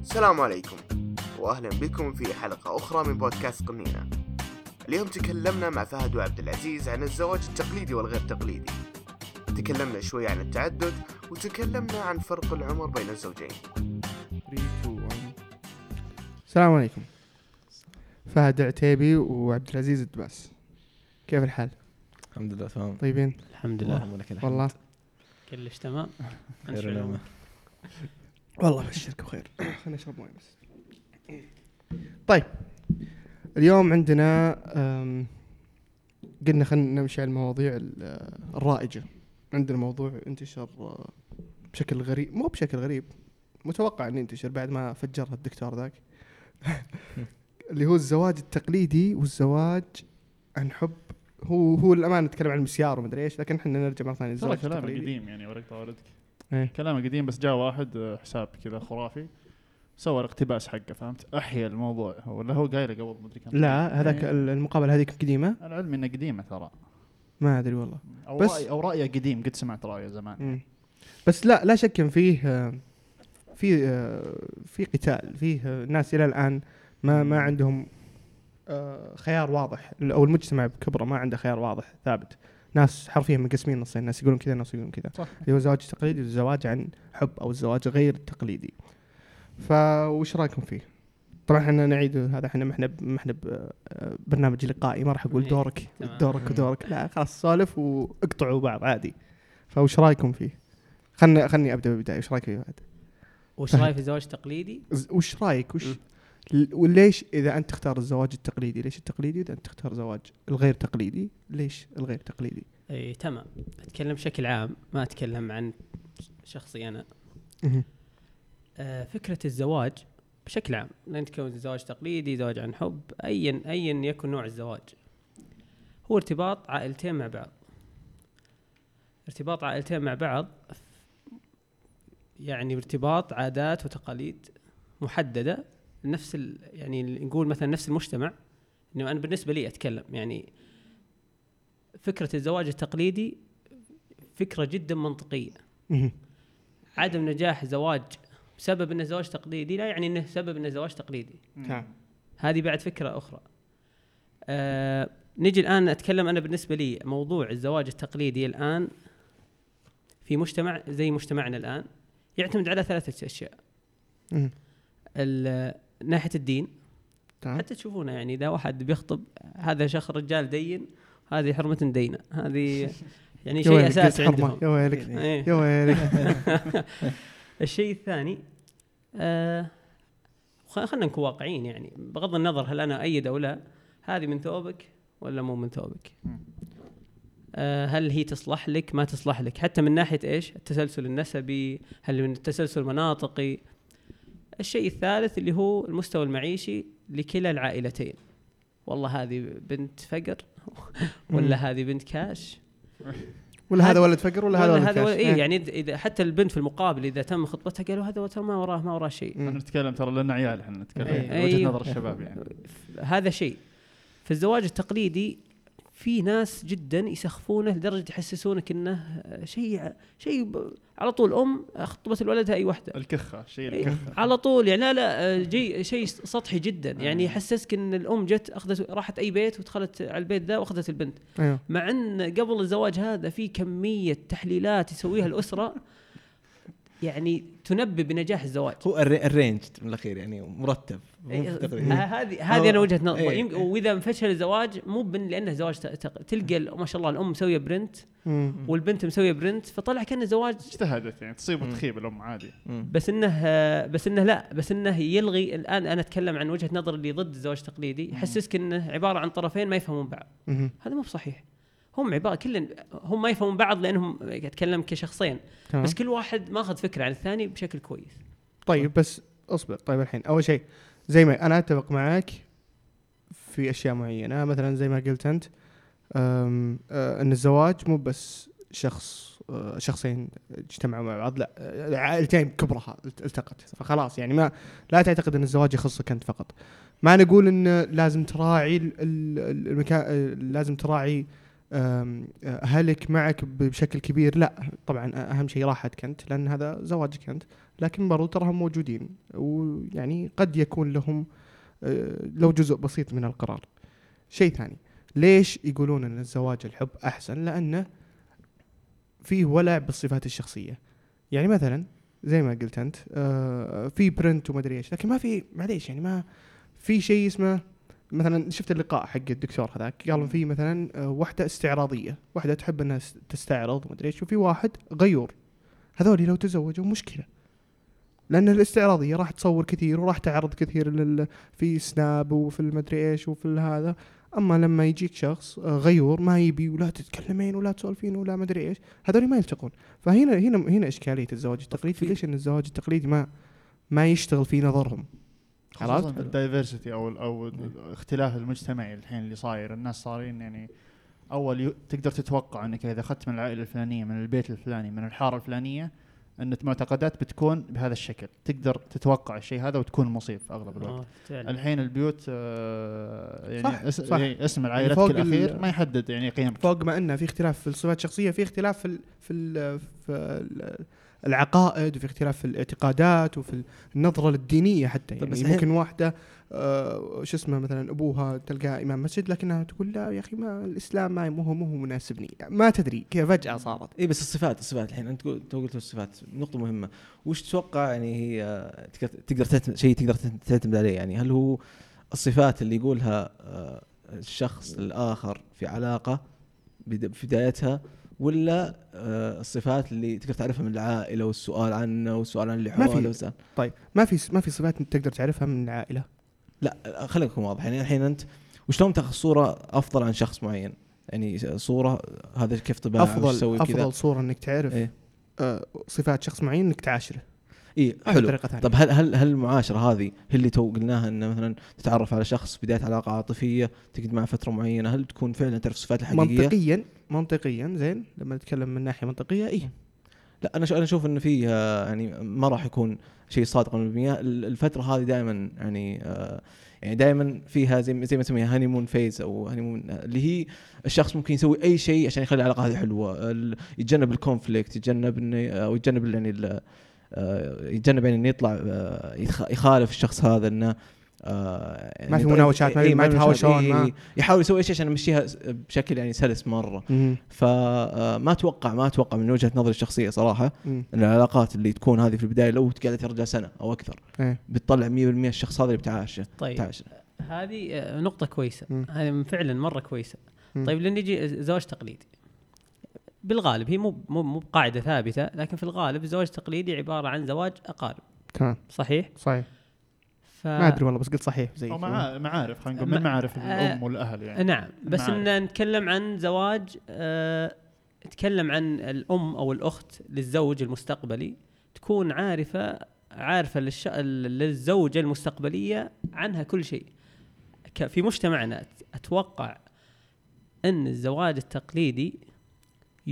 السلام عليكم واهلا بكم في حلقة أخرى من بودكاست قنينة. اليوم تكلمنا مع فهد وعبد العزيز عن الزواج التقليدي والغير تقليدي. تكلمنا شوي عن التعدد وتكلمنا عن فرق العمر بين الزوجين. 3 2 1 السلام عليكم. فهد عتيبي وعبد العزيز الدباس. كيف الحال؟ الحمد لله تمام. طيبين؟ الحمد لله. الحمد. والله. كلش تمام. والله بشرك بخير خلينا نشرب موية بس. طيب اليوم عندنا قلنا خلينا نمشي على المواضيع ال- الرائجة. عندنا موضوع انتشر أه، بشكل غريب مو بشكل غريب متوقع إنه ينتشر بعد ما فجرها الدكتور ذاك. اللي هو الزواج التقليدي والزواج عن حب. هو هو الأمانة نتكلم عن المسيار ومدري إيش لكن إحنا نرجع مرة ثانية ترى التقليدي. قديم يعني ورقة والدك. إيه. كلامه قديم بس جاء واحد آه، حساب كذا خرافي سوى الاقتباس حقه فهمت؟ أحيا الموضوع. ولا هو قايله قبل؟ مدري كم. لا هذاك إيه. المقابلة هذيك قديمة؟ العلم انه قديمة ترى. ما أدري والله. أو بس- رأي أو رأيه قديم قد سمعت رأيه زمان. مم. بس لا لا شك إن فيه آه، في آه، في قتال فيه ناس إلى الآن ما ما عندهم خيار واضح أو المجتمع بكبره ما عنده خيار واضح ثابت. ناس حرفيا منقسمين نصين ناس يقولون كذا ناس يقولون كذا صح. اللي هو الزواج التقليدي والزواج عن حب أو الزواج غير التقليدي فوش رأيكم فيه؟ طبعا إحنا نعيد هذا إحنا ما إحنا ما إحنا برنامج لقائي ما راح أقول إيه، دورك. دورك ودورك لا خلاص سولف واقطعوا بعض عادي فوش رأيكم فيه؟ خلني خلني أبدأ بالبداية وش رأيك فيه بعد؟ وش. رأيك في الزواج التقليدي؟ وش رأيك وش وليش إذا أنت تختار الزواج التقليدي؟ ليش التقليدي؟ إذا أنت تختار زواج الغير تقليدي ليش الغير تقليدي؟ إي تمام. أتكلم بشكل عام ما أتكلم عن شخصي أنا. آه فكرة الزواج بشكل عام لأن تكون زواج تقليدي زواج عن حب ايا ايا يكن نوع الزواج. هو ارتباط عائلتين مع بعض. ارتباط عائلتين مع بعض يعني ارتباط عادات وتقاليد محددة نفس ال يعني نقول مثلا نفس المجتمع إنه أنا بالنسبة لي أتكلم يعني فكرة الزواج التقليدي فكرة جدا منطقية. عدم نجاح زواج بسبب إنه زواج تقليدي لا يعني إنه سبب إنه زواج تقليدي. نعم هذه بعد فكرة أخرى. آه نجي الآن أتكلم أنا بالنسبة لي موضوع الزواج التقليدي الآن في مجتمع زي مجتمعنا الآن يعتمد على ثلاثة أشياء. ناحية الدين. تمام. حتى تشوفونه يعني إذا واحد بيخطب هذا شخص رجال دين هذه حرمة دينة. هذه يعني شيء أساسي. عندهم. يا ويلك إيه. يا ويلك الشيء الثاني آه خ- خلينا نكون واقعيين يعني. بغض النظر هل أنا ايد أو لا هذه من ثوبك ولا مو من ثوبك. آه هل هي تصلح لك؟ ما تصلح لك. حتى من ناحية إيش؟ التسلسل النسبي هل من التسلسل المناطقي الشيء الثالث اللي هو المستوى المعيشي لكلا العائلتين والله هذه بنت فقر ولا هذه بنت كاش ولا هذا ولد فقر ولا هذا ولد هذا كاش ولا- إيه. إيه يعني اذا حتى البنت في المقابل إذا تم خطبتها قالوا هذا ترى ما وراه ما وراه شيء. إحنا نتكلم ترى لنا عيال إحنا نتكلم إيه. من وجهة أيوه. نظر الشباب يعني هذا شيء في الزواج التقليدي في ناس جدا يسخفونه لدرجة يحسسونك انه شيء شيء ب- على طول أم خطبت لولدها اي واحدة الكخة شيء إيه، الكخة. على طول يعني لا لا جي شيء سطحي جدا. يعني يحسسك إن الأم جت أخذت راحت أي بيت ودخلت على البيت ذا وأخذت البنت. أيوه. مع إن قبل الزواج هذا في كمية تحليلات يسويها الأسرة. يعني تنبئ بنجاح الزواج هو الري- ال arranged من الأخير يعني مرتب إيه، هذه هذه أنا وجهة نظر إيه. يمكن- وإذا انفشل الزواج مو بن- لأنه زواج تلقى ما شاء الله الأم مسوية برنت. والبنت مسوية برنت فطلع كانه زواج اجتهدت يعني تصيب. وتخيب الأم عادي. بس إنه بس إنه لا بس إنه يلغي الآن أنا أتكلم عن وجهة نظر اللي ضد الزواج التقليدي يحسسك إنه عبارة عن طرفين ما يفهمون بعض. هذا مو بصحيح هم عبارة كل هم ما يفهمون بعض لأنهم أتكلم كشخصين. تمام. بس كل واحد ماخذ فكرة عن الثاني بشكل كويس. طيب بس اصبر. طيب الحين أول شيء زي ما أنا أتفق معك في أشياء معينة. مثلا زي ما قلت أنت أم، آه، إن الزواج مو بس شخص آه، شخصين اجتمعوا مع بعض لا آه، عائلتين كبرها الت- التقت. فخلاص يعني ما لا تعتقد إن الزواج يخصك أنت فقط. ما نقول إن لازم تراعي ال- ال- المكان لازم تراعي أهلك معك بشكل كبير؟ لا طبعا أهم شيء راحتك أنت لأن هذا زواجك أنت. لكن برضو تراهم موجودين ويعني قد يكون لهم آه، لو جزء بسيط من القرار. شيء ثاني ليش يقولون أن الزواج الحب أحسن؟ لأنه فيه ولع بالصفات الشخصية. يعني مثلا زي ما قلت أنت آه، في برنت وما أدري إيش لكن ما في معليش يعني ما في شيء اسمه مثلا شفت اللقاء حق الدكتور هذاك قالوا في مثلا آه، واحدة استعراضية. واحدة تحب إنها تستعرض وما أدري إيش وفي واحد غيور. هذول لو تزوجوا مشكلة. لأن الاستعراضية راح تصور كثير وراح تعرض كثير لل في سناب وفي المدري إيش وفي هذا. أما لما يجيك شخص آه، غيور ما يبي ولا تتكلمين ولا تسولفين ولا ما أدري إيش هذول ما يلتقون. فهنا هنا هنا إشكالية الزواج التقليدي. ليش إن الزواج التقليدي ما ما يشتغل في نظرهم؟ عرفت؟ ال diversity أو أو الاختلاف المجتمعي الحين اللي صاير الناس صارين يعني أول يوم تقدر تتوقع إنك إذا أخذت من العائلة الفلانية من البيت الفلاني من الحارة الفلانية إن المعتقدات بتكون بهذا الشكل تقدر تتوقع الشيء هذا وتكون مصيب في أغلب الوقت آه،. الحين البيوت آه، يعني صح، اس صح. يعني اسم العائلتك فوق الاخير ال- ما يحدد يعني قيمك فوق ما إنه في اختلاف في الصفات الشخصية في اختلاف في ال في ال في ال العقائد وفي اختلاف في الاعتقادات وفي النظرة الدينية حتى. بس يعني الحين- ممكن واحدة آه شو اسمه مثلا أبوها تلقاه إمام مسجد لكنها تقول لا يا أخي ما الإسلام ما مو هو مو هو مناسبني. ما تدري كذا فجأة صارت. اي بس الصفات الصفات الحين. أنت قلت قلت الصفات. نقطة مهمة. وش تتوقع يعني هي آه، تقدر تقدر شيء تقدر تعتمد عليه؟ يعني هل هو الصفات اللي يقولها آه، الشخص الآخر في علاقة بد- في بدايتها ولا آه، الصفات اللي تقدر تعرفها من العائلة والسؤال عنه والسؤال عن اللي ما في- حوله طيب ما في ما في صفات تقدر تعرفها من العائلة؟ لا خلينا نكون واضح يعني الحين أنت وشلون تاخذ صورة أفضل عن شخص معين؟ يعني صورة هذا كيف طباعه أفضل أفضل صورة إنك تعرف إيه. آه صفات شخص معين إنك تعاشره. اي في حلو. طريقة ثانية. طب هل هل هل المعاشرة هذه هي اللي تو قلناها إنه مثلا تتعرف على شخص بداية علاقة عاطفية تقعد معه فترة معينة هل تكون فعلا تعرف الصفات الحقيقية؟ منطقيا منطقيا زين لما نتكلم من ناحية منطقية اي لا أنا أنا أشوف إنه فيه آه، يعني ما راح يكون شيء صادق 100% ال- الفترة هذه دائما يعني آه، يعني دائما فيها زي زي ما نسميها honeymoon phase أو honeymoon اللي هي الشخص ممكن يسوي أي شيء عشان يخلي العلاقة هذه حلوة. يتجنب ال conflict يتجنب إنه أو يتجنب يعني آه، يتجنب يعني إنه يطلع آه، يخ- يخالف الشخص هذا إنه آه، يعني ما في طيب- مناوشات، ما- إيه، ما في يتهاوشون، مناوشات، ما- إيه، يحاول يسوي أي شيء عشان يمشيها بشكل يعني سلس مرة مم. فما أتوقع ما أتوقع من وجهة نظري الشخصية صراحة مم. إن العلاقات اللي تكون هذه في البداية لو قعدت رجال سنة أو أكثر بتطلع 100% الشخص هذا اللي بتعاشه طيب بتعاشه هذه آه، نقطة كويسة مم. هذه فعلا مرة كويسة مم. طيب لين نجي زواج تقليدي بالغالب هي مو مو مو بقاعدة ثابتة لكن في الغالب الزواج التقليدي عبارة عن زواج أقارب. تمام. صحيح؟ صحيح. ف... ما أدري والله بس قلت صحيح زي أو مع معارف خلينا نقول من معارف آه، الام والأهل يعني. نعم بس. إن نتكلم عن زواج آه نتكلم عن الأم أو الأخت للزوج المستقبلي تكون عارفة عارفة للش... للزوجة المستقبلية عنها كل شيء. ك- في مجتمعنا أتوقع إن الزواج التقليدي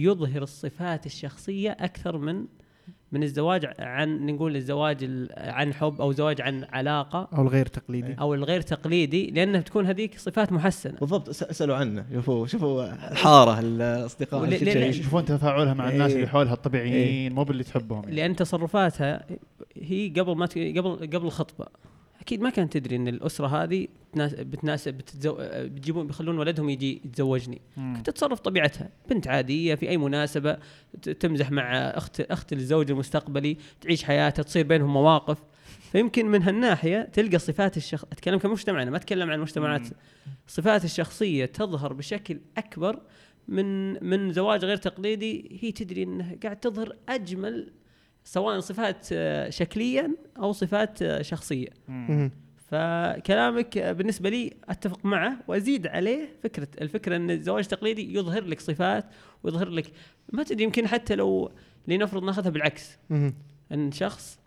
يظهر الصفات الشخصية أكثر من من الزواج عن نقول الزواج ال- عن حب أو زواج عن علاقة أو الغير تقليدي أو الغير تقليدي لأنها بتكون هذيك صفات محسنة بالضبط أس- أسألوا عنه شوفوا شوفوا الحارة الأصدقاء. يشوفون تفاعلها مع الناس إيه. اللي حولها الطبيعيين مو باللي تحبهم يعني. لأن تصرفاتها هي قبل ما قبل قبل الخطبة أكيد ما كانت تدري إن الأسرة هذه بتناس- بتناسب بتتزو... بتجيبون بيخلون ولدهم يجي يتزوجني. مم. تتصرف طبيعتها. بنت عادية في أي مناسبة تمزح مع اخت أخت الزوج المستقبلي تعيش حياتها تصير بينهم مواقف. فيمكن من هالناحية تلقى صفات الشخص أتكلم كمجتمعنا ما أتكلم عن مجتمعات. مم. صفات الشخصية تظهر بشكل أكبر من من زواج غير تقليدي. هي تدري إنها قاعد تظهر أجمل سواء صفات شكليا أو صفات شخصية. مم. فكلامك بالنسبة لي أتفق معه وأزيد عليه فكرة الفكرة أن الزواج التقليدي يظهر لك صفات ويظهر لك ما تدري يمكن حتى لو لنفرض ناخذها بالعكس. أن شخص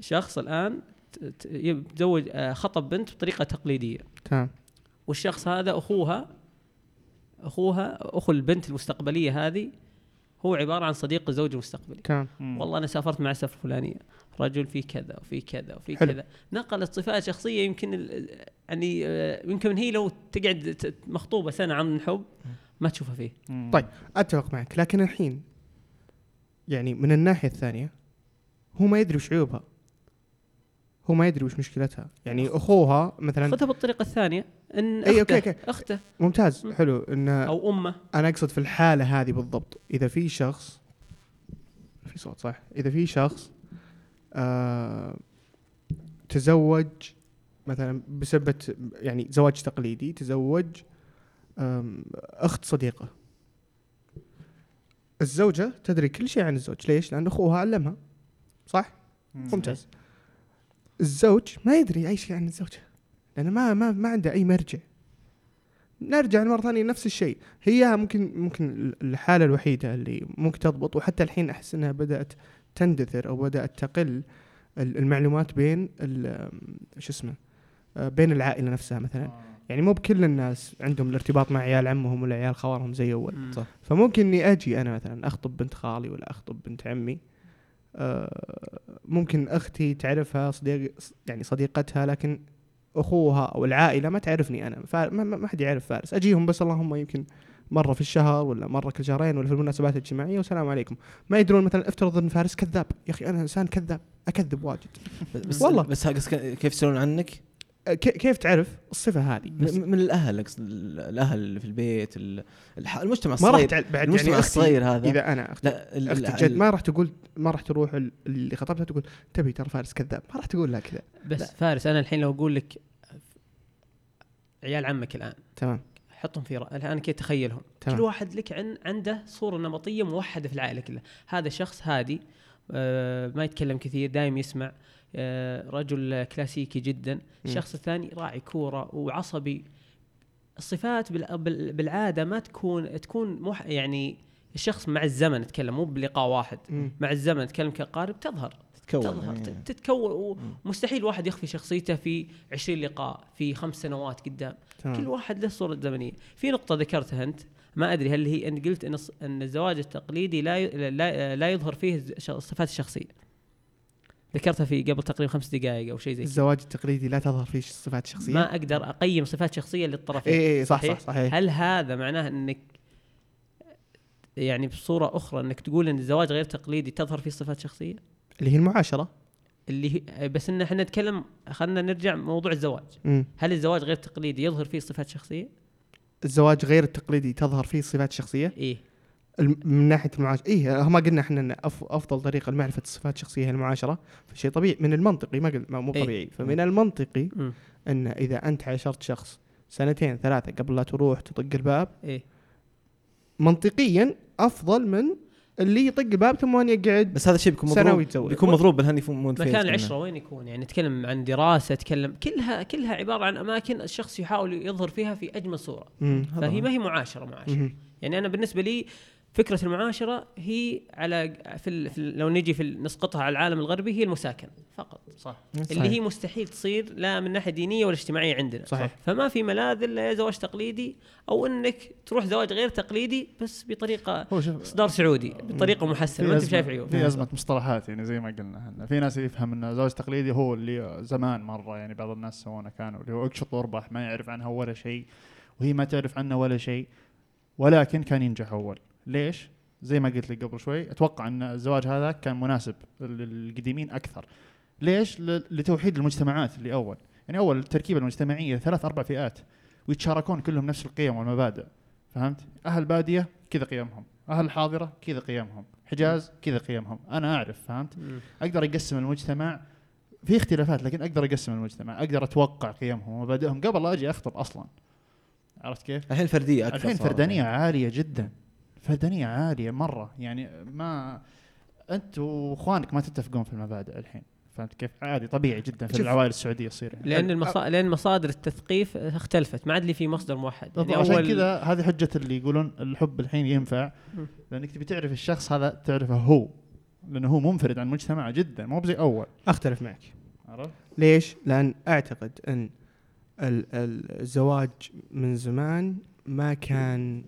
شخص ت- يتزوج آه، خطب بنت بطريقة تقليدية. تمام. والشخص هذا أخوها أخوها أخو البنت المستقبلية هذه هو عبارة عن صديق الزوج المستقبلي تمام مم. والله أنا سافرت مع السفر الفلانيه رجل في كذا وفي كذا وفي حلو. كذا نقلت صفات شخصية يمكن ال- يعني آه، يمكن هي لو تقعد مخطوبة سنة عن الحب ما تشوفها فيه مم. طيب. أتفق معك لكن الحين يعني من الناحية الثانية هو ما يدري وش عيوبها هو ما يدري وش مشكلتها. يعني أخوها مثلا خذها بالطريقة الثانية. إن أي، اخته okay، okay. اخته ممتاز مم. حلو. إن أو أمه. أنا أقصد في الحالة هذه بالضبط. إذا في شخص في صوت صح. إذا في شخص آه تزوج مثلا بسبب يعني زواج تقليدي تزوج أخت صديقة. الزوجة تدري كل شيء عن الزوج. ليش؟ لأن أخوها علمها. صح؟ ممتاز. الزوج ما يدري اي شيء عن الزوجه لأنه ما ما ما عنده أي مرجع نرجع مره ثانية نفس الشيء هي ممكن ممكن الحالة الوحيدة اللي ممكن تضبط وحتى الحين أحس إنها بدأت تندثر أو بدأت تقل ال- المعلومات بين ال- شو اسمه آه، بين العائلة نفسها مثلا آه. يعني مو بكل الناس عندهم الارتباط مع عيال عمهم ولا عيال خوارهم زي أول مم. صح. فممكن إني أجي أنا مثلا أخطب بنت خالي ولا أخطب بنت عمي آه، ممكن أختي تعرفها صديق يعني صديقتها لكن أخوها أو العائلة ما تعرفني أنا ما, حد يعرف فارس أجيهم بس اللهم يمكن مرة في الشهر ولا مرة كل شهرين ولا في المناسبات الاجتماعية والسلام عليكم ما يدرون مثلا افترض إن فارس كذاب يا أخي أنا إنسان كذاب أكذب واجد بس والله. بس كيف يسألون عنك؟ كيف تعرف الصفة هذه؟ من الأهل الأهل اللي في البيت المجتمع ما راح الصغير بعد المجتمع يعني الصغير هذا. إذا أنا أختي لا جد ما راح تقول ما راح تروح ال- اللي خطبتها تقول تبي ترى فارس كذاب. ما راح تقول لها كذا. بس لا. فارس أنا الحين لو أقول لك عيال عمك الآن تمام. حطهم في رأ... الآن كي تخيلهم. تمام. كل واحد لك عن عنده صورة نمطية موحدة في العائلة كلها. هذا شخص هادي آه ما يتكلم كثير دايم يسمع. آه رجل كلاسيكي جدا. الشخص الثاني راعي كورة وعصبي. الصفات بال... بال... بالعادة ما تكون تكون. يعني الشخص مع الزمن نتكلم مو بلقاء واحد. مع الزمن نتكلم كقارب تظهر. تتكون تظهر يعني. ت- تتكون. ومستحيل واحد يخفي شخصيته في 20 لقاء في خمس سنوات قدام. كل تمام واحد له صورة زمنية. في نقطة ذكرتها أنت. ما أدري هل هي أنت قلت الص- أن الزواج التقليدي لا لا, لا يظهر فيه الصفات الشخصية. ذكرتها في قبل تقريبا خمس دقائق أو شيء زي الزواج التقليدي لا تظهر فيه الصفات الشخصيه ما أقدر أقيم صفات شخصية للطرفين. اي اي صح صح صحيح؟ هل هذا معناه أنك يعني بصورة أخرى أنك تقول أن الزواج غير تقليدي تظهر فيه صفات شخصية؟ اللي هي المعاشرة. اللي هي بس إن إحنا نتكلم خلينا نرجع موضوع الزواج. مم. هل الزواج غير تقليدي يظهر فيه صفات شخصية؟ الزواج غير التقليدي تظهر فيه الصفات الشخصيه إيه. من ناحية المعاشرة إيه ما قلنا إحنا إن أف- أفضل طريقة لمعرفة الصفات الشخصية هي المعاشرة فشيء طبيعي من المنطقي ما قلت ما- مو إيه. طبيعي فمن المنطقي مم. إن إذا أنت عاشرت شخص سنتين ثلاثة قبل لا تروح تطق الباب إيه منطقيا أفضل من اللي يطق الباب ثم يقعد بس هذا الشيء بيكون مضروب. بيكون مضروب بال honeymoon phase مكان. العشره وين يكون يعني نتكلم عن دراسة تكلم كلها كلها عبارة عن أماكن الشخص يحاول يظهر فيها في أجمل صورة فهي. ما هي معاشرة معاشرة مم. يعني أنا بالنسبة لي فكرة المعاشرة هي على في, ال في ال لو نجي في ال- نسقطها على العالم الغربي هي المساكنه فقط. صح. اللي هي مستحيل تصير لا من ناحية دينية ولا اجتماعية عندنا. صحيح. فما في ملاذ إلا يا زواج تقليدي أو إنك تروح زواج غير تقليدي بس بطريقة هو شوف إصدار سعودي بطريقة محسنة ما انت شايف عيوب. في أزمة مصطلحات يعني زي ما قلنا إحنا. في ناس يفهم إن الزواج التقليدي هو اللي زمان مرة يعني بعض الناس سوونه كانوا اللي هو اقشط واربح ما يعرف عنها ولا شيء وهي ما تعرف عنه ولا شيء ولكن كان ينجح أول. ليش؟ زي ما قلت لك قبل شوي أتوقع أن الزواج هذا كان مناسب للقديمين أكثر ليش؟ لتوحيد المجتمعات اللي أول يعني أول التركيبة المجتمعية ثلاث أربع فئات ويتشاركون كلهم نفس القيم والمبادئ فهمت؟ أهل بادية كذا قيمهم، أهل حاضرة كذا قيمهم، حجاز كذا قيمهم، أنا أعرف فهمت؟ أقدر أقسم المجتمع في اختلافات لكن أقدر أقسم المجتمع، أقدر أتوقع قيمهم ومبادئهم قبل لا أجي أخطب أصلا. عرفت كيف؟ الحين فردية أكثر الحين فردانية. عالية جدا. فردانيه عالية مرة يعني ما أنت وإخوانك ما تتفقون في المبادئ الحين. فهمت كيف؟ عادي طبيعي جدا في. العوائل السعودية يصير يعني. لأن المصا... لأن مصادر التثقيف اختلفت ما عاد لي في مصدر موحد يعني بالضبط عشان كذا هذه حجة اللي يقولون الحب الحين ينفع. لأنك تبي تعرف الشخص هذا تعرفه هو لأنه هو منفرد عن مجتمعه جدا مو بزي أول أختلف معك عرفت؟ ليش؟ لأن أعتقد أن ال- ال- الزواج من زمان ما كان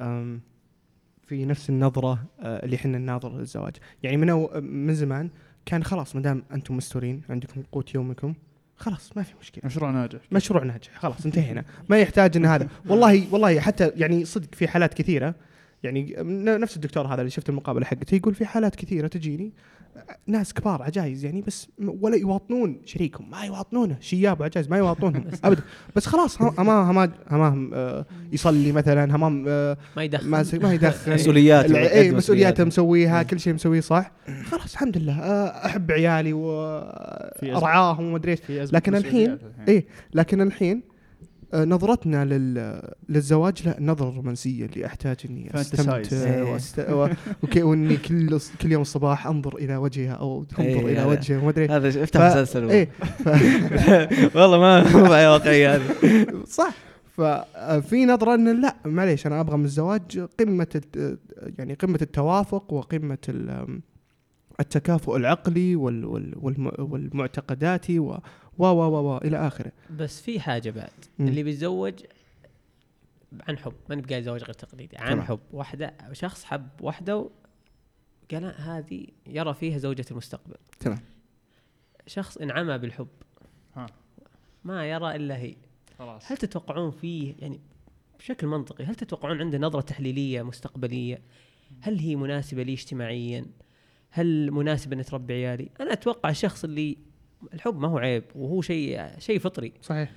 أم، في نفس النظرة آه، اللي إحنا نناظر للزواج، يعني من من زمان كان خلاص ما دام أنتم مستورين عندكم قوت يومكم خلاص ما في مشكلة. مشروع ناجح. مشروع ناجح خلاص انتهينا. ما يحتاج إن هذا. والله والله حتى يعني صدق في حالات كثيرة يعني نفس الدكتور هذا اللي شفت المقابلة حقته يقول في حالات كثيرة تجيني ناس كبار عجايز يعني بس ولا يواطنون شريكهم ما يواطنونه شياب وعجايز ما يواطنونهم ابدا بس خلاص هم- همام همام آه، يصلي مثلا همام آه، ما يدخل ما ما يدخن مسؤوليات اي مسؤولياته مسؤوليات. مسويها. كل شيء مسويه صح خلاص الحمد لله آه، أحب عيالي. وارعاهم وما أدري إيش لكن الحين- إيه. لكن الحين آه، نظرتنا لل... للزواج لا نظرة رومانسية اللي أحتاج إني أستمتع. إيه. واست... و... وكي... وإني كل كل يوم الصباح أنظر إلى وجهها أو أنظر إيه، إلى وجهه وما أدري هذا افتح ف- مسلسل إيه والله ما ما واقعيه هذه صح ففي نظرة ان لا معليش أنا أبغى من الزواج قمة الت... يعني قمة التوافق وقمة ال... التكافؤ العقلي وال... وال... والم... والمعتقداتي و و و و, و... إلى آخره. بس في حاجة بعد. مم. اللي بيتزوج عن حب ما نبقى زواج غير تقليدي. عن تمام. حب. واحدة شخص حب واحدة قال هذه يرى فيها زوجة المستقبل. تمام. شخص انعمى بالحب. ها. ما يرى إلا هي. خلاص. هل تتوقعون فيه يعني بشكل منطقي هل تتوقعون عنده نظرة تحليلية مستقبلية؟ هل هي مناسبة لي اجتماعيا؟ هل مناسبة إني تربي عيالي؟ أنا أتوقع الشخص اللي الحب ما هو عيب وهو شيء شيء فطري. صحيح.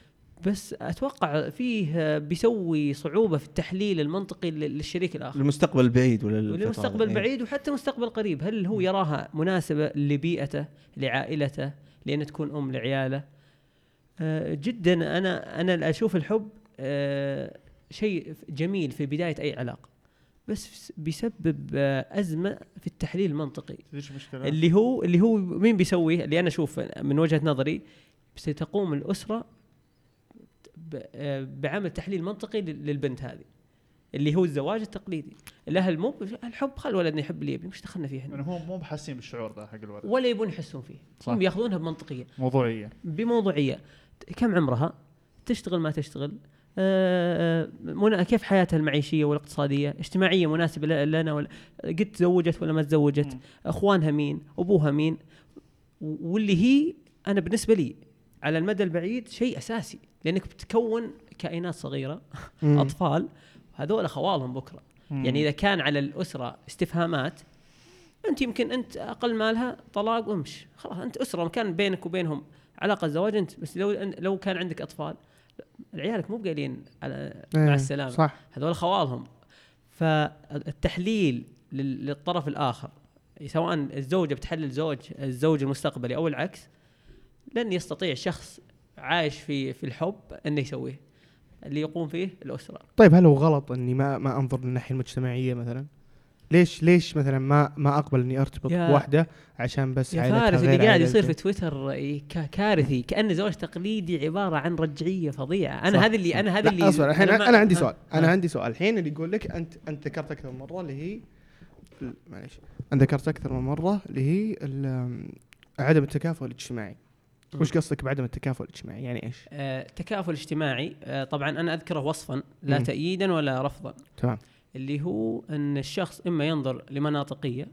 بس أتوقع فيه بيسوي صعوبة في التحليل المنطقي لل- للشريك الآخر. للمستقبل البعيد ولا للفترة وللمستقبل إيه. بعيد وحتى مستقبل قريب هل هو يراها مناسبة لبيئته لعائلته لأن تكون أم لعياله؟ آه، جدا أنا أنا أشوف الحب آه، شيء جميل في بداية أي علاقة. بس بيسبب آه، أزمة في التحليل المنطقي. إيش المشكلة؟ اللي هو اللي هو مين بيسويه اللي أنا أشوف من وجهة نظري ستقوم الأسرة ب- آه، بعمل تحليل منطقي لل- للبنت هذه. اللي هو الزواج التقليدي. الأهل مو الحب خل ولدنا يحب اللي يبي مش دخلنا فيه يعني هو مو بحاسين بالشعور ذا حق الولد. ولا يبون يحسون فيه. صح. هم ياخذونها بمنطقية. موضوعية. بموضوعية. كم عمرها؟ تشتغل ما تشتغل. آه، منا كيف حياتها المعيشية والاقتصادية اجتماعية مناسبة لنا ولا قد تزوجت ولا ما تزوجت. أخوانها مين أبوها مين واللي هي أنا بالنسبة لي على المدى البعيد شيء أساسي لأنك بتكون كائنات صغيرة. أطفال هذول خوالهم بكرة. يعني إذا كان على الأسرة استفهامات أنت يمكن أنت أقل مالها طلاق وامش خلاص أنت أسرة كان بينك وبينهم علاقة زواج أنت بس لو لو كان عندك أطفال عيالك مو بقايلين على مع إيه، السلامة. صح. هذول خوالهم. فالتحليل لل- للطرف الآخر سواء الزوجة بتحلل زوج الزوج المستقبلي أو العكس لن يستطيع شخص عايش في في الحب إنه يسويه اللي يقوم فيه الأسرة. طيب هل هو غلط إني ما ما أنظر للناحية المجتمعية مثلا؟ ليش ليش مثلا ما ما أقبل إني أرتبط بواحده عشان بس يا فارس اللي قاعد يصير في؟ تويتر كا- كارثي كأنه زواج تقليدي عبارة عن رجعية فظيعة أنا. هذا اللي أنا هذا اللي أصبر الحين أنا, أنا عندي سؤال أنا. عندي سؤال الحين اللي يقول لك انت أنت ذكرت أكثر من مرة اللي هي معليش أنا ذكرت أكثر من مرة اللي هي عدم التكافؤ الاجتماعي وش قصدك بعدم التكافؤ الاجتماعي يعني إيش؟ آه، تكافل اجتماعي آه، طبعا أنا أذكره وصفا لا مم. تأييدا ولا رفضا تمام اللي هو أن الشخص إما ينظر لمناطقية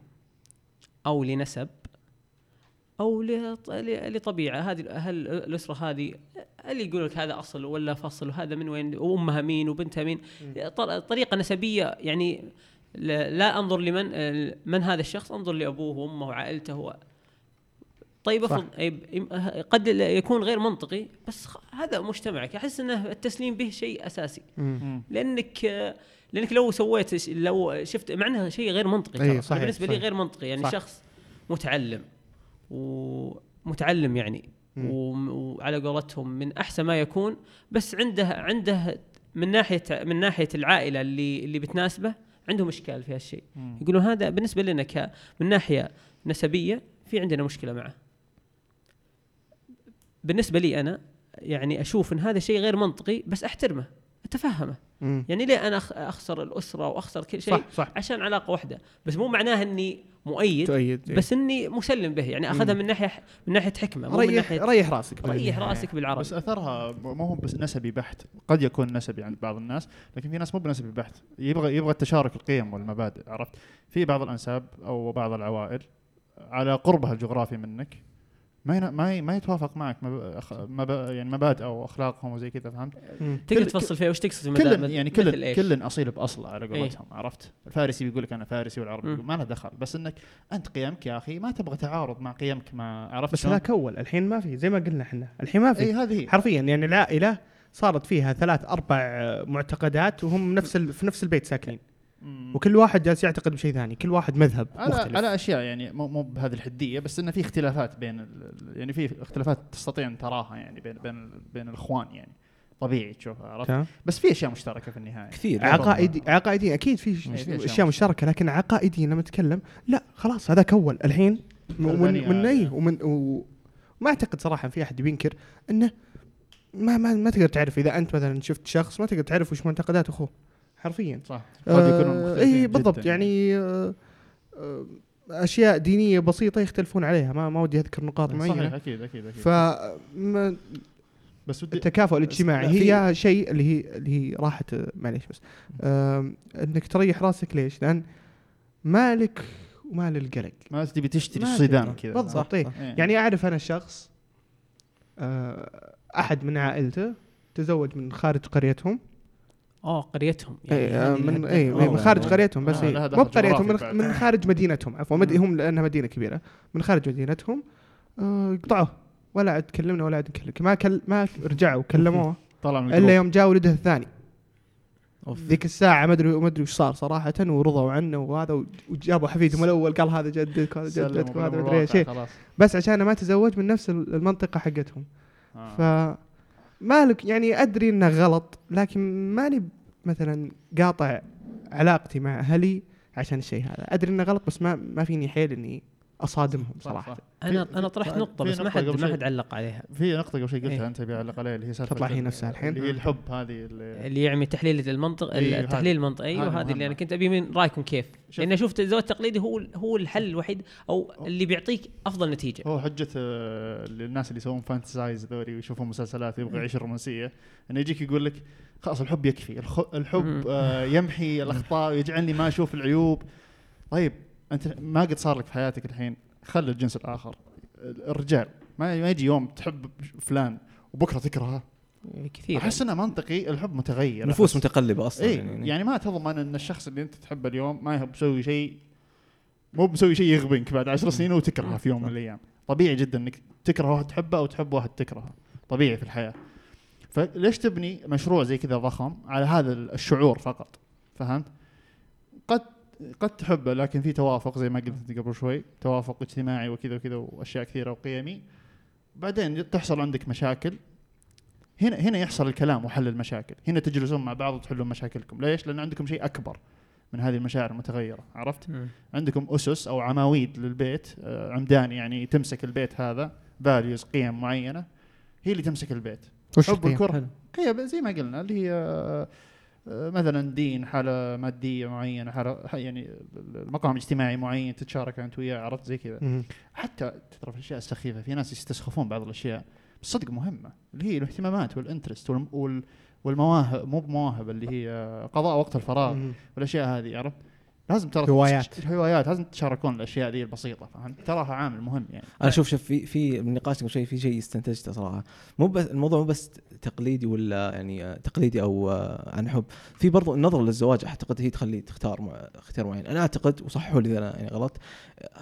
أو لنسب أو لطبيعة هذه هل الأسرة هذه اللي يقول لك هذا أصل ولا فصل وهذا من وين وأمها مين وبنتها مين طر- طريقة نسبية يعني لا أنظر لمن من هذا الشخص أنظر لأبوه وأمه وعائلته و طيب. افرض قد يكون غير منطقي بس هذا مجتمعك أحس إنه التسليم به شيء أساسي. مم. لأنك لأنك لو سويت لو شفت مع إنه شيء غير منطقي أي ترى. صحيح، بالنسبة لي صحيح. غير منطقي يعني صح. شخص متعلم ومتعلم يعني وعلى قولتهم من أحسن ما يكون بس عنده عنده من ناحية من ناحية العائلة اللي اللي بتناسبه عندهم إشكال في هالشيء. يقولون هذا بالنسبة لنا ك من ناحية نسبية في عندنا مشكلة معه بالنسبة لي أنا يعني أشوف إن هذا شيء غير منطقي بس أحترمه أتفهمه مم. يعني ليه أنا أخ- أخسر الأسرة وأخسر كل شيء؟ صح صح. عشان علاقة واحدة. بس مو معناه إني مؤيد تؤيد بس إني مسلم به. يعني أخذها مم. من ناحية من ناحية حكمة مو من ريح ناحية ريح راسك. ريح بالنهاية. راسك بالعربي بس أثرها مو هو بس نسبي بحت. قد يكون نسبي عند بعض الناس لكن في ناس مو بنسبي بحت. يبغى يبغى التشارك القيم والمبادئ عرفت؟ في بعض الأنساب أو بعض العوائل على قربها الجغرافي منك ما ما ي- ما يتوافق معك مب... أخ- مب... يعني مبادئ أو أخلاقهم وزي كذا فهمت؟ تقدر كل- تفصل فيها وش تقصد كل يعني كل؟ كل أصيل باصله على إيه. قولتهم عرفت؟ الفارسي بيقول لك أنا فارسي والعربي ما له دخل بس إنك أنت قيمك يا أخي ما تبغى تعارض مع قيمك مع عرفت بس؟ هذاك اول الحين ما في زي ما قلنا إحنا الحين ما في اي هذه هي حرفيا يعني العائله صارت فيها ثلاث أربع معتقدات وهم نفس ال... في نفس البيت ساكنين. وكل واحد جالس يعتقد بشيء ثاني كل واحد مذهب على مختلف. على أشياء يعني مو مو بهذه الحدية بس إنه في اختلافات بين يعني في اختلافات تستطيع أن تراها يعني بين بين بين الإخوان يعني. طبيعي تشوفها عرفت؟ بس في أشياء مشتركة في النهاية. كثير. عقائدي عقائدي أكيد في إيه، أشياء مشتركة. لكن عقائدي لما اتكلم لا خلاص هذاك أول. الحين ومن البني من أي. ومن وما أعتقد صراحة في أحد بينكر إنه ما ما ما تقدر تعرف إذا أنت مثلا شفت شخص ما تقدر تعرف وش معتقدات أخوه. حرفيا. صح. قد يكونون آه مختلفين اي بالضبط جداً يعني آه آه أشياء دينية بسيطة يختلفون عليها ما ما ودي أذكر نقاط صحيح معينة. أكيد أكيد أكيد. فما بس ودي التكافؤ الاجتماعي هي شيء اللي هي اللي هي راحه معليش بس. إنك تريح راسك ليش؟ لأن مالك ومال القلق ما تبي تشتري تقدر. كذا. بالضبط إيه. إيه. يعني أعرف أنا شخص آه، أحد من عائلته تزوج من خارج قريتهم. آه قريتهم اي آه، هذه من الهدف. اي أوه. من خارج قريتهم بس آه، إيه. مو بقريتهم من, من. خارج مدينتهم عفوا مد... هم لأنها مدينة كبيرة من خارج مدينتهم آه، قطعوه ولا عاد كلمنا ولا عاد نكلم ما كل... ما رجعوا كلموه طلع من إلا. يوم جاء ولده الثاني. ذيك الساعة ما أدري ما أدري وش صار صراحة ورضوا عنه وهذا وجابوا حفيدهم الأول قال هذا جدك وهذا سلموا جدتك وهذا بالأمر مدري إيش إيه. بس عشان ما تزوج من نفس المنطقة حقتهم آه. ف مالك يعني أدري إنه غلط لكن ماني مثلا قاطع علاقتي مع أهلي عشان الشيء هذا. أدري إنه غلط بس ما ما فيني حيل إني أصادمهم صح، صراحة صح. أنا أنا طرحت نقطة بس ما حد ما. حد علق عليها في نقطة قبل شوي قلتها إيه. أنت بيعلق عليها اللي هي تطلع هي نفسها الحين. اللي هي الحب هذه اللي اللي يعمل تحليل المنطق إيه، التحليل المنطقي هذه أيوه هذه مهمة. اللي أنا كنت أبي من رأيكم كيف. لأن شفت الزواج التقليدي هو هو الحل الوحيد أو اللي بيعطيك أفضل نتيجة هو حجة آه، للناس اللي يسوون فانتسايز ذولي ويشوفون مسلسلات يبغى يعيش الرومانسية إنه يجيك يقول لك خلاص الحب يكفي الخ- الحب. آه، يمحي الأخطاء ويجعلني ما أشوف العيوب طيب أنت ما قد صار لك في حياتك الحين خلي الجنس الآخر. الرجال ما ما يجي يوم تحب فلان وبكرة تكرهه. كثير. أحس إنه منطقي الحب متغير. نفوس. متقلبة أصلا اي يعني. ما تضمن ان الشخص اللي أنت تحبه اليوم ما هو بيسوي شيء مو بيسوي شيء يغبنك بعد عشر سنين وتكرهه في يوم من الأيام. طبيعي جدا إنك تكره واحد تحبه أو تحب واحد تكرهه. طبيعي في الحياة. فليش تبني مشروع زي كذا ضخم على هذا الشعور فقط؟ فهمت؟ قد قد تحبه لكن في توافق زي ما قلت قبل شوي. توافق اجتماعي وكذا وكذا وأشياء كثيرة وقيمي. بعدين تحصل عندك مشاكل. هنا هنا يحصل الكلام وحل المشاكل. هنا تجلسون مع بعض وتحلون مشاكلكم. ليش؟ لأن عندكم شيء أكبر من هذه المشاعر المتغيرة. عرفت؟ مم. عندكم أسس أو عواميد للبيت آه، عمدان يعني تمسك البيت هذا فاليوز قيم معينة. هي اللي تمسك البيت. حب؟ الكره. قيم زي ما قلنا اللي هي آه، مثلا دين حالة مادية معينة حالة يعني مقام اجتماعي معين تتشارك أنت وياه عرفت زي كذا. حتى ترى في الاشياء السخيفه في ناس يستسخفون بعض الأشياء بس صدق مهمة اللي هي الاهتمامات والانترست والم- وال والمواهب مو بمواهب اللي هي قضاء وقت الفراغ. والأشياء هذه عرفت لازم ترى هوايات. تش- هوايات لازم تشاركون الأشياء ذي البسيطة فهمت؟ تراها عامل مهم يعني. أنا شوف شوف في في من نقاشنا قبل شوي في شيء استنتجته صراحة. مو بس الموضوع مو بس تقليدي ولا يعني آه، تقليدي أو آه، عن حب. في برضو النظره للزواج أعتقد هي تخلي تختار مع اختيار معين. أنا أعتقد وصححوا لي إذا أنا يعني غلط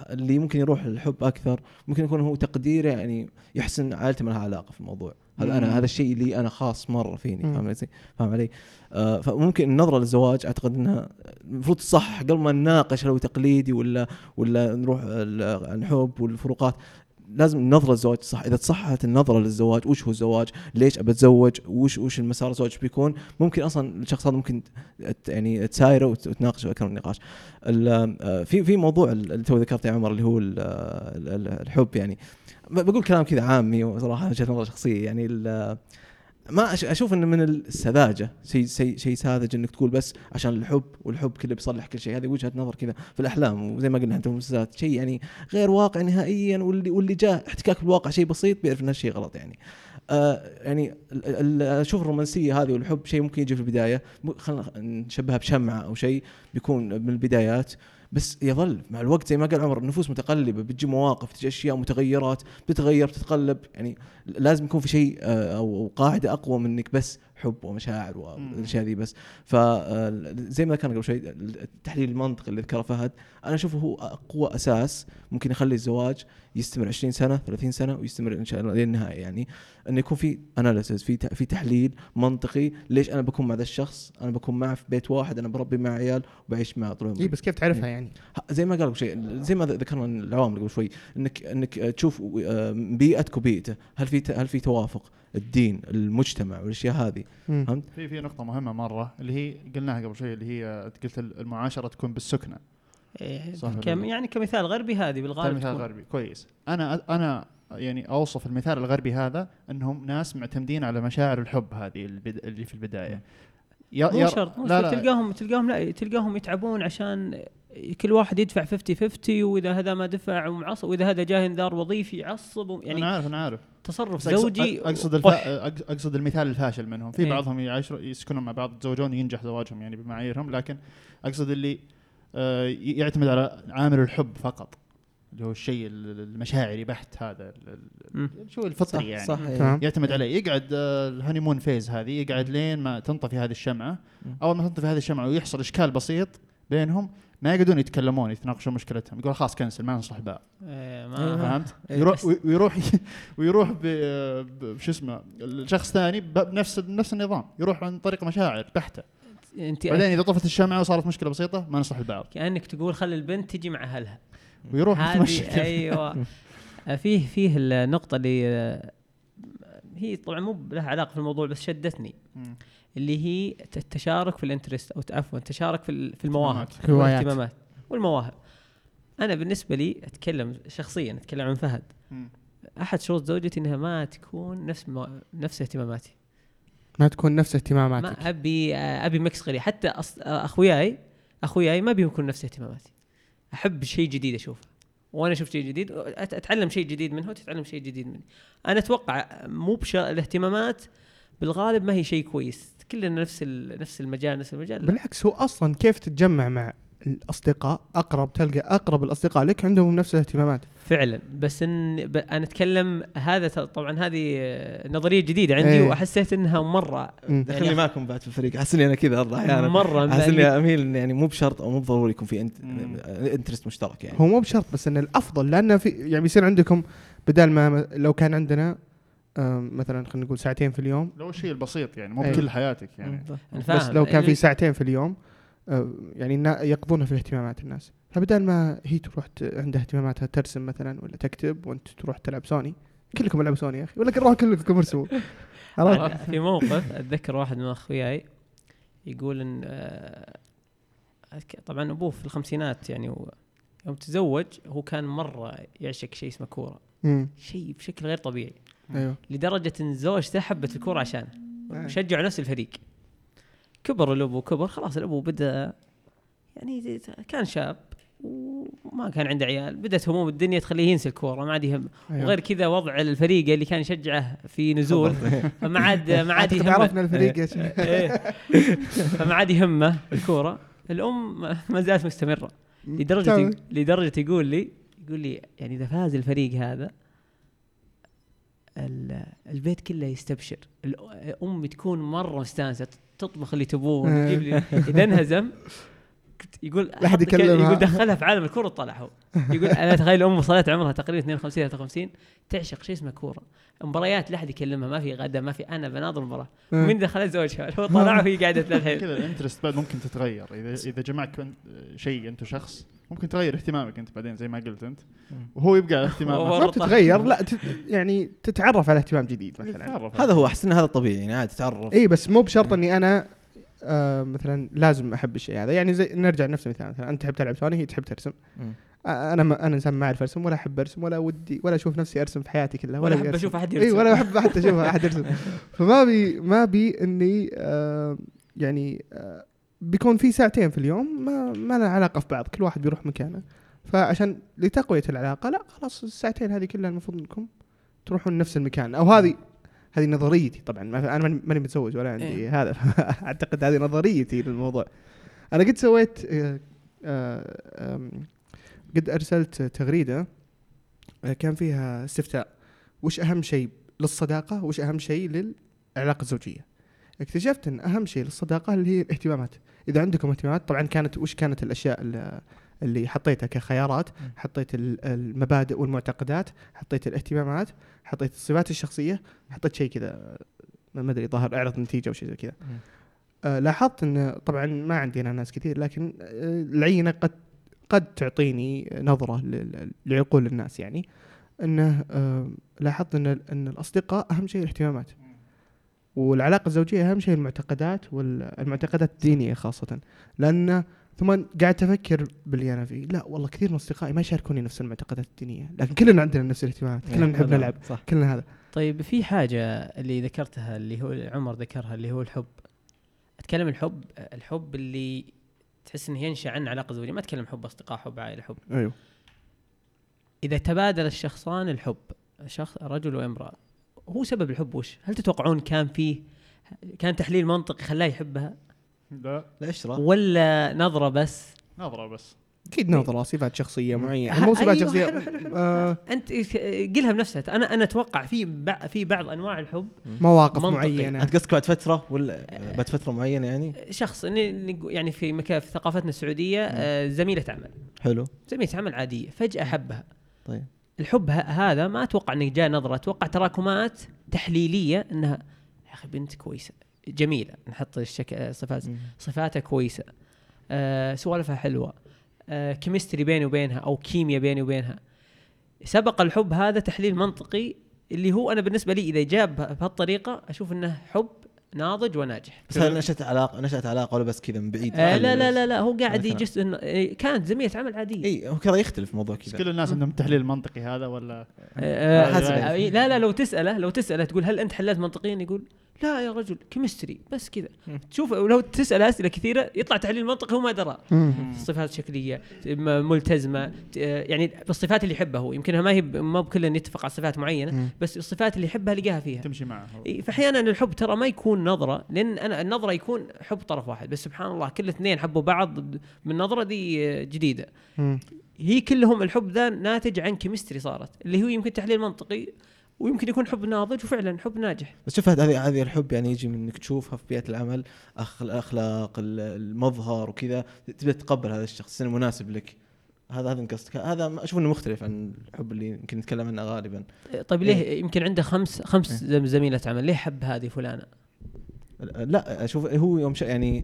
اللي ممكن يروح للحب أكثر ممكن يكون هو تقديره يعني يحسن عائلته ما لها علاقة في الموضوع. هذا. أنا هذا الشيء اللي أنا خاص مرة فيني. فاهم علي؟ فاهم علي؟ آه فممكن النظره للزواج أعتقد إنها المفروض تصح قبل ما نناقش هل هو تقليدي ولا ولا نروح ال- عن حب والفروقات. لازم النظره للزواج صح إذا تصحت النظرة للزواج وش هو الزواج؟ ليش أبى أتزوج؟ وش وش المسار الزواج بيكون؟ ممكن أصلا الشخص هذا ممكن يعني تسايره وت- وتناقشه أكثر من نقاش. آه، في في موضوع اللي تو ذكرته يا عمر اللي هو ال- الحب يعني. بقول كلام كذا عامي وصراحة وجهه نظر شخصية. يعني ما أشوف إنه من السذاجة. شيء شيء شيء ساذج إنك تقول بس عشان الحب والحب كله بيصلح كل شيء. هذه وجهة نظر كذا في الأحلام. وزي ما قلنا انت في المسلسلات شيء يعني غير واقع نهائيا واللي واللي جاء احتكاك بالواقع شيء بسيط بيعرف ان هالشيء غلط يعني. آه يعني أشوف الرومانسية هذه والحب شيء ممكن يجي في البداية. خلينا نشبهها بشمعة أو شيء بيكون من البدايات. بس يظل مع الوقت زي ما قال عمر النفوس متقلبة بتجي مواقف تجي أشياء متغيرات بتتغير بتتقلب. يعني لازم يكون في شيء آه، أو قاعدة أقوى من انك بس حب ومشاعر والاشياء ذي بس. فزي ما كان قبل شوي التحليل المنطقي اللي ذكره فهد أنا أشوفه هو أقوى أساس ممكن يخلي الزواج يستمر 20 سنة 30 سنة ويستمر إن شاء الله للنهايه يعني إنه يكون في analysis في في تحليل منطقي ليش أنا بكون مع ذا الشخص أنا بكون معه في بيت واحد أنا بربي مع عيال وبعيش معه طول عمري. اي بس كيف تعرفها يعني؟ زي ما قال شيء زي ما ذكرنا العوامل قبل شوي إنك إنك تشوف آه، بيئتك وبيئته هل في هل في توافق؟ الدين المجتمع والأشياء هذه. فهمت في في نقطة مهمة مرة اللي هي قلناها قبل شوي اللي هي قلت المعاشرة تكون بالسكنة إيه، صح كم؟ يعني كمثال غربي هذه بالغالب مثال تكون. غربي كويس أنا أنا يعني أوصف المثال الغربي هذا إنهم ناس معتمدين على مشاعر الحب هذه. اللي في البداية ي- مو شرط مو لا شرط لا تلقاهم تلقاهم لا تلقاهم يتعبون عشان كل واحد يدفع 50 50 وإذا هذا ما دفع ومعصب وإذا هذا جاه انذار وظيفي يعصب يعني أنا عارف أنا عارف تصرف زوجي أقصد. أق- أقصد المثال الفاشل منهم. في إيه. بعضهم يعاشروا يسكنون مع بعض يتزوجون ينجح زواجهم يعني بمعاييرهم لكن أقصد اللي آه، يعتمد على عامل الحب فقط اللي هو الشيء ال- المشاعري بحت هذا. شو الفطري يعني. صح تمام. يعتمد عليه. يقعد آه، ال honeymoon phase هذه يقعد لين ما تنطفي هذه الشمعة. أول ما تنطفي هذه الشمعة ويحصل إشكال بسيط بينهم ما يقعدون يتكلمون يتناقشون مشكلتهم يقول خلاص cancel ما نصلح بعض إيه، ما أيوة. فهمت؟ إيه، يروح ويروح ويروح ب- ب- شو اسمه الشخص ثاني ب- بنفس نفس النظام يروح عن طريق مشاعر بحته انت بعدين إذا طفت الشمعة وصارت مشكلة بسيطة ما نصلح البعض كأنك تقول خلي البنت تجي مع أهلها ويروح يتمشى. أيوه فيه فيه النقطة اللي هي طبعا مو لها علاقة في الموضوع بس شدتني. اللي هي التشارك في الانترست أو عفوا التشارك في ال- في المواهب. والاهتمامات والمواهب. أنا بالنسبة لي أتكلم شخصيا أتكلم عن فهد. أحد شروط زوجتي إنها ما تكون نفس مو... نفس اهتماماتي. ما تكون نفس اهتماماتك. ما أبي أبي مكس غريب. حتى أص... أخوياي أخوياي ما بيكون نفس اهتماماتي. أحب شيء جديد أشوفه. وأنا أشوف شيء جديد أت- أتعلم شيء جديد منه وتتعلم شيء جديد مني. أنا أتوقع مو بش الاهتمامات بالغالب ما هي شيء كويس. كلنا نفس ال... نفس المجال نفس المجال لا. بالعكس هو أصلا كيف تتجمع مع الأصدقاء أقرب تلقى أقرب الأصدقاء لك عندهم نفس الاهتمامات فعلا بس ان ب... أنا أتكلم هذا طبعا هذه نظرية جديدة عندي إيه. وحسيت إنها مرة مم. دخلني يعني معكم بعد في الفريق أحس إني أنا كذا والله أحيانا مرة أحس إني أميل إن يعني مو بشرط أو مو بضروري يكون في int-. interest مشترك يعني هو مو بشرط بس إن الأفضل لأنه في يعني بيصير عندكم بدل ما لو كان عندنا مثلا خلينا نقول ساعتين في اليوم لو الشيء البسيط يعني مو أي. بكل حياتك يعني بس. لو كان في اللي- ساعتين في اليوم آه، يعني النا- يقضونها في اهتمامات الناس فبدل ما هي تروح عندها اهتماماتها ترسم مثلا ولا تكتب وانت تروح تلعب سوني كلكم العبوا سوني يا أخي ولا روح كلكم ارسموا عرفت؟ في موقف أتذكر واحد من أخوياي يقول إن آه، طبعا أبوه في الخمسينات يعني يوم تزوج هو كان مرة يعشق شيء اسمه كورة. شيء بشكل غير طبيعي أيوه. لدرجة إن زوجته حبت الكورة عشانه. شجعوا نفس الفريق. كبر الأبو كبر خلاص الأبو بدأ يعني كان شاب وما كان عنده عيال. بدأت هموم الدنيا تخليه ينسى الكورة. ما عاد يهم. أيوة. وغير كذا وضع الفريق اللي كان يشجعه في نزول. فما عاد ما عاد يهمه. عرفنا الفريق شيخ. إيه. فما عاد يهمه الكورة. الأم ما زالت مستمرة. لدرجة تمام. لدرجة يقول لي يقول لي يعني إذا فاز الفريق هذا البيت كله يستبشر الام تكون مرة مستانسة تطبخ اللي تبون. تجيب لي إذا انهزم يقول كذا- يكلمها. يقول دخلها في عالم الكورة طلع هو. يقول أنا اتخيل أم وصلت عمرها تقريبا 52 53 تعشق شيء اسمه كورة. مباريات لا أحد يكلمها ما في غدا ما في أنا بناظر المباراه آه. من دخلت زوجها هو طلع وهي قاعدة تلعب. كذا الانترست بعد ممكن تتغير. إذا إذا جمعك شيء أنت شخص ممكن تغير اهتمامك أنت بعدين زي ما قلت أنت. وهو يبقى اهتمامه. ما بتتغير لا تت يعني تتعرف على اهتمام جديد مثلا. هذا هو أحس إن هذا طبيعي يعني عادي تتعرف. اي بس مو بشرط إني أنا آه مثلا لازم أحب الشيء هذا. يعني زي نرجع لنفس المثال مثلا أنت تحب تلعب سوني هي تحب ترسم. أنا ما أنا إنسان ما أعرف أرسم ولا أحب أرسم ولا ودي ولا أشوف نفسي أرسم في حياتي كلها ولا ولا أحب. أشوف أحد إي يرسم. ولا أحب حتى أشوف أحد يرسم. فما بي ما بي إني آه يعني آه بيكون في ساعتين في اليوم ما ما لها علاقة في بعض كل واحد بيروح مكانه. فعشان لتقوية العلاقة لا خلاص الساعتين هذه كلها المفروض إنكم تروحون نفس المكان. أو هذه هذه نظريتي. طبعا ما أنا ماني- متزوج ولا عندي إيه. هذا. أعتقد هذه نظريتي للموضوع. أنا قد سويت آه، آه، قد أرسلت تغريدة آه، كان فيها استفتاء. وش أهم شيء للصداقة؟ وش أهم شيء للعلاقة الزوجية؟ اكتشفت إن أهم شيء للصداقة اللي هي الاهتمامات. إذا عندكم اهتمامات طبعا كانت وش كانت الأشياء اللي- حطيتها كخيارات حطيت ال- المبادئ والمعتقدات حطيت الاهتمامات حطيت الصفات الشخصية حطيت شيء كذا ما أدري ظهر أعرض نتيجة أو شيء زي كذا. آه لاحظت إن طبعا ما عندي أنا ناس كثير لكن آه العينة قد قد تعطيني نظرة لعقول الناس يعني. إنه آه لاحظت إن إن الأصدقاء أهم شيء الاهتمامات. والعلاقة الزوجية أهم شيء المعتقدات والمعتقدات الدينية خاصة. لأن ثم قاعد أفكر باللي أنا فيه. لا والله كثير من أصدقائي ما يشاركوني نفس المعتقدات الدينية. لكن كلنا عندنا نفس الاهتمامات. كلنا نحب نلعب. صح. كلنا هذا. طيب في حاجة اللي ذكرتها اللي هو عمر ذكرها اللي هو الحب. أتكلم الحب الحب اللي تحس إنه ينشأ عن علاقة زوجية. ما أتكلم حب أصدقاء حب عائلة حب. أيوه. إذا تبادل الشخصان الحب شخص رجل وامرأة هو سبب الحب وش؟ هل تتوقعون كان فيه كان تحليل منطقي خلاه يحبها؟ لا. العشره ولا نظرة بس؟ نظرة بس. أكيد نظرة صفات شخصية معينة. مو صفات أيوة، شخصية. حلو حلو حلو. آه أنت قلها بنفسها. أنا أنا أتوقع في بع- في بعض أنواع الحب. مواقف منطقي. معينة. أنت قصدك بعد فترة ولا بعد فترة معينة يعني؟ شخص يعني في مكان في ثقافتنا السعودية آه، زميلة عمل. حلو. زميلة عمل عادية فجأة حبها. طيب. الحب هذا ما أتوقع انه جاء نظرة. أتوقع تراكمات تحليلية إنها يا أخي بنت كويسة. جميلة نحط الشك... صفات صفاتها كويسة. آه، سوالفها حلوة. آه، chemistry بيني وبينها أو كيمياء بيني وبينها. سبق الحب هذا تحليل منطقي اللي هو أنا بالنسبة لي إذا جاب به- بهالطريقة أشوف إنه حب ناضج وناجح. بس هل نشأت علاقة نشأت علاقة ولا بس كذا من بعيد؟ آه لا لا لا لا هو قاعد. يجس إنه آه، كانت زميله عمل عادية. اي هو كذا يختلف الموضوع بس كذا. كل الناس عندهم تحليل منطقي هذا ولا؟ آه، آه،. آه، لا لا لو تسأله لو تسأله تقول هل أنت حللت منطقيا؟ يقول لا يا رجل chemistry بس كذا. تشوف لو تسأل أسئلة كثيرة يطلع تحليل منطقي هو ما درى. صفات شكلية ملتزمة يعني بالصفات اللي يحبها هو. يمكنها ما هي ما بكل يتفق على صفات معينة. بس الصفات اللي يحبها لقاها فيها. تمشي معه فأحيانا الحب ترى ما يكون نظرة لأن أنا النظرة يكون حب طرف واحد. بس سبحان الله كل اثنين حبوا بعض من نظرة دي جديدة. هي كلهم الحب ذا ناتج عن chemistry صارت. اللي هو يمكن تحليل منطقي ويمكن يكون حب ناضج وفعلا حب ناجح. بس شوف هذه هذه الحب يعني يجي من إنك تشوفها في بيئة العمل أخ الأخلاق ال- المظهر وكذا تبدأ تتقبل هذا الشخص انه مناسب لك. هذا هذا قصدك هذا أشوف إنه مختلف عن الحب اللي يمكن نتكلم عنه غالبا. طيب ليه يمكن عنده خمس خمس زم- زميلة عمل؟ ليه حب هذه فلانة؟ لا أشوف هو يوم يعني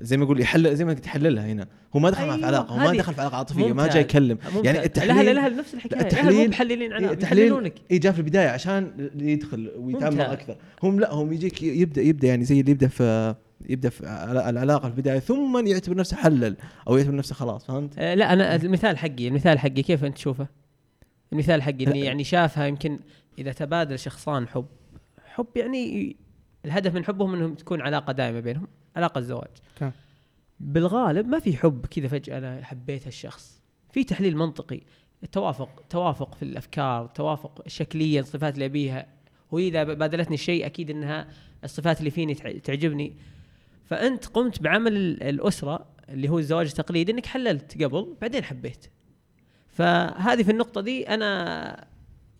زي ما يقول يحلل زي ما قلت يحللها هنا هو ما دخل معه في أيوة، علاقه هو ما دخل في علاقة عاطفية ما ممتاز. جاي يكلم ممتاز. يعني التحليل لها نفس الحكاية التحليل- مو محللين عنها التحليل بيحللونك اي جاء في البداية عشان يدخل ويتعمق. أكثر هم لا هم يجيك يبدا يبدأ يعني زي اللي يبدأ في يبدأ في علا- العلاقة في البداية ثم يعتبر نفسه حلل أو يعتبر نفسه خلاص فهمت؟ آه لا أنا المثال حقي المثال حقي كيف أنت تشوفه؟ المثال حقي إني لا. يعني شافها يمكن إذا تبادل شخصان حب حب يعني الهدف من حبهم إنهم تكون علاقة دائمة بينهم علاقة تمام. بالغالب ما في حب كذا فجأة أنا حبيت هالشخص. في تحليل منطقي التوافق توافق في الأفكار توافق شكليا الصفات اللي أبيها. وإذا بادلتني الشيء أكيد إنها الصفات اللي فيني تع- تعجبني. فأنت قمت بعمل ال- الأسرة اللي هو الزواج التقليدي إنك حللت قبل بعدين حبيت. فهذه في النقطة دي أنا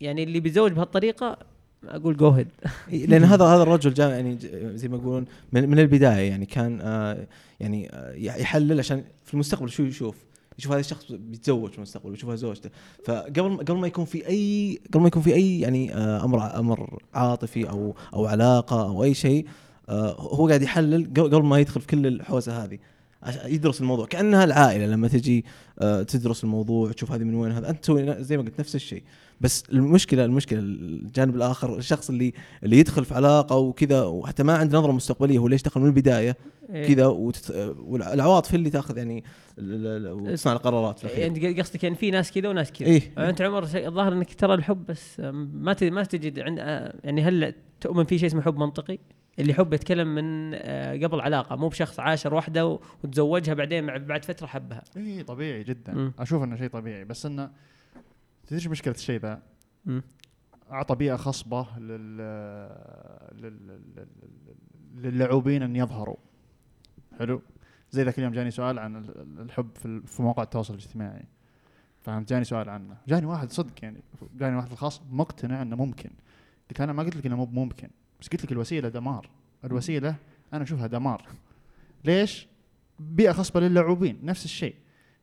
يعني اللي بيتزوج بهالطريقة أقول جو لأن هذا هذا الرجل جاء يعني زي ما يقولون من, من البداية يعني كان آه يعني آه يحلل عشان في المستقبل شو يشوف؟ يشوف هذا الشخص بيتزوج في المستقبل ويشوفها زوجته. فقبل قبل ما يكون في اي قبل ما يكون في أي يعني آه أمر أمر عاطفي أو أو علاقة أو أي شيء آه هو قاعد يحلل قبل ما يدخل في كل الحوسة هذه. يدرس الموضوع كأنها العائلة لما تجي آه تدرس الموضوع تشوف هذه من وين هذا أنت تسوي زي ما قلت نفس الشيء بس المشكلة المشكلة الجانب الآخر الشخص اللي اللي يدخل في علاقة وكذا وحتى ما عنده نظرة مستقبلية هو ليش دخل من البداية إيه. كذا وتت... والعواطف اللي تأخذ يعني وتصنع القرارات. يعني قصدك يعني في ناس كذا وناس كذا إيه أنت عمر الظاهر إنك ترى الحب بس ما ما تجد عند آه، يعني هل تؤمن في شيء اسمه حب منطقي؟ اللي حب يتكلم من آه، قبل علاقة مو بشخص عاشر واحدة وتزوجها بعدين بعد فترة حبها. اي طبيعي جدا. مم. أشوف إنه شيء طبيعي. بس إنه تدري مشكلة الشيء ذا؟ أعطى بيئة خصبة لل لل- لل- لل- للاعوبين إن يظهروا. حلو؟ زي ذاك اليوم جاني سؤال عن ال- ال- الحب في ال- في مواقع التواصل الاجتماعي. فهمت؟ جاني سؤال عنه. جاني واحد صدق يعني جاني واحد الخاص مقتنع إنه ممكن. قلت أنا ما قلت لك إنه مو ممكن. بس قلت لك الوسيلة دمار. الوسيلة أنا أشوفها دمار. ليش؟ بيئة خصبه للاعوبين نفس الشيء.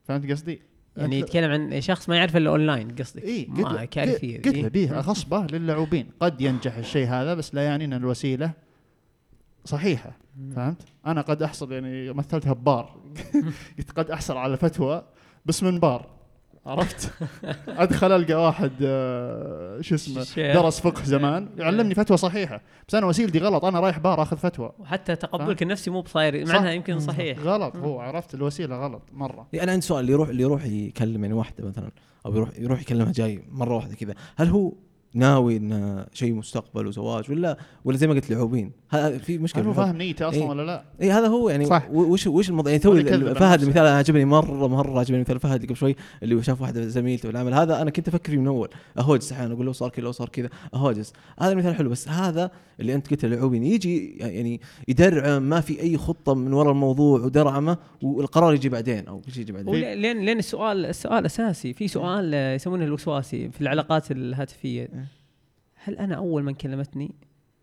فهمت قصدي؟ يعني يتكلم عن شخص ما يعرف إلا أونلاين قصدك. اي ما كارثيه قلت له ذي. بيئة خصبه للاعوبين. قد ينجح الشيء هذا بس لا يعني إن الوسيلة صحيحة. فهمت؟ أنا قد أحصل يعني مثلتها ببار قلت قد أحصل على فتوى بس من بار. عرفت؟ أدخل ألقى واحد آه، شو اسمه شيخ. درس فقه زمان يعلمني فتوى صحيحة بس أنا وسيلتي غلط أنا رايح بار آخذ فتوى وحتى تقبلك النفسي مو بصاير صح. مع إنها يمكن صحيح غلط هو عرفت الوسيلة غلط مرة يعني أنا عندي سؤال اللي يروح اللي يروح يكلم يعني واحدة مثلا أو يروح يروح يكلمها جاي مرة واحدة كذا هل هو ناوي انه شيء مستقبل وزواج ولا ولا زي ما قلت لعوبين هذا في مشكلة هل هو. فاهم نيته أصلا إيه. ولا لا؟ اي هذا هو يعني صح. وش وش الموضوع يعني توي فهد. المثال أنا عجبني مره مرة عجبني مثال فهد اللي قبل شوي اللي هو شاف واحدة زميلته في العمل هذا أنا كنت أفكر فيه من أول أهوجس أحيانا أقول له صار كذا لو صار كذا أهوجس هذا المثال حلو بس هذا اللي أنت قلت العوبين يجي يعني يدرعم ما في أي خطة من وراء الموضوع ودرعمه والقرار يجي بعدين أو إيش يجي بعدين لين لين السؤال السؤال أساسي في سؤال يسمونه الوسواسي في العلاقات الهاتفية إيه. هل أنا أول من كلمتني؟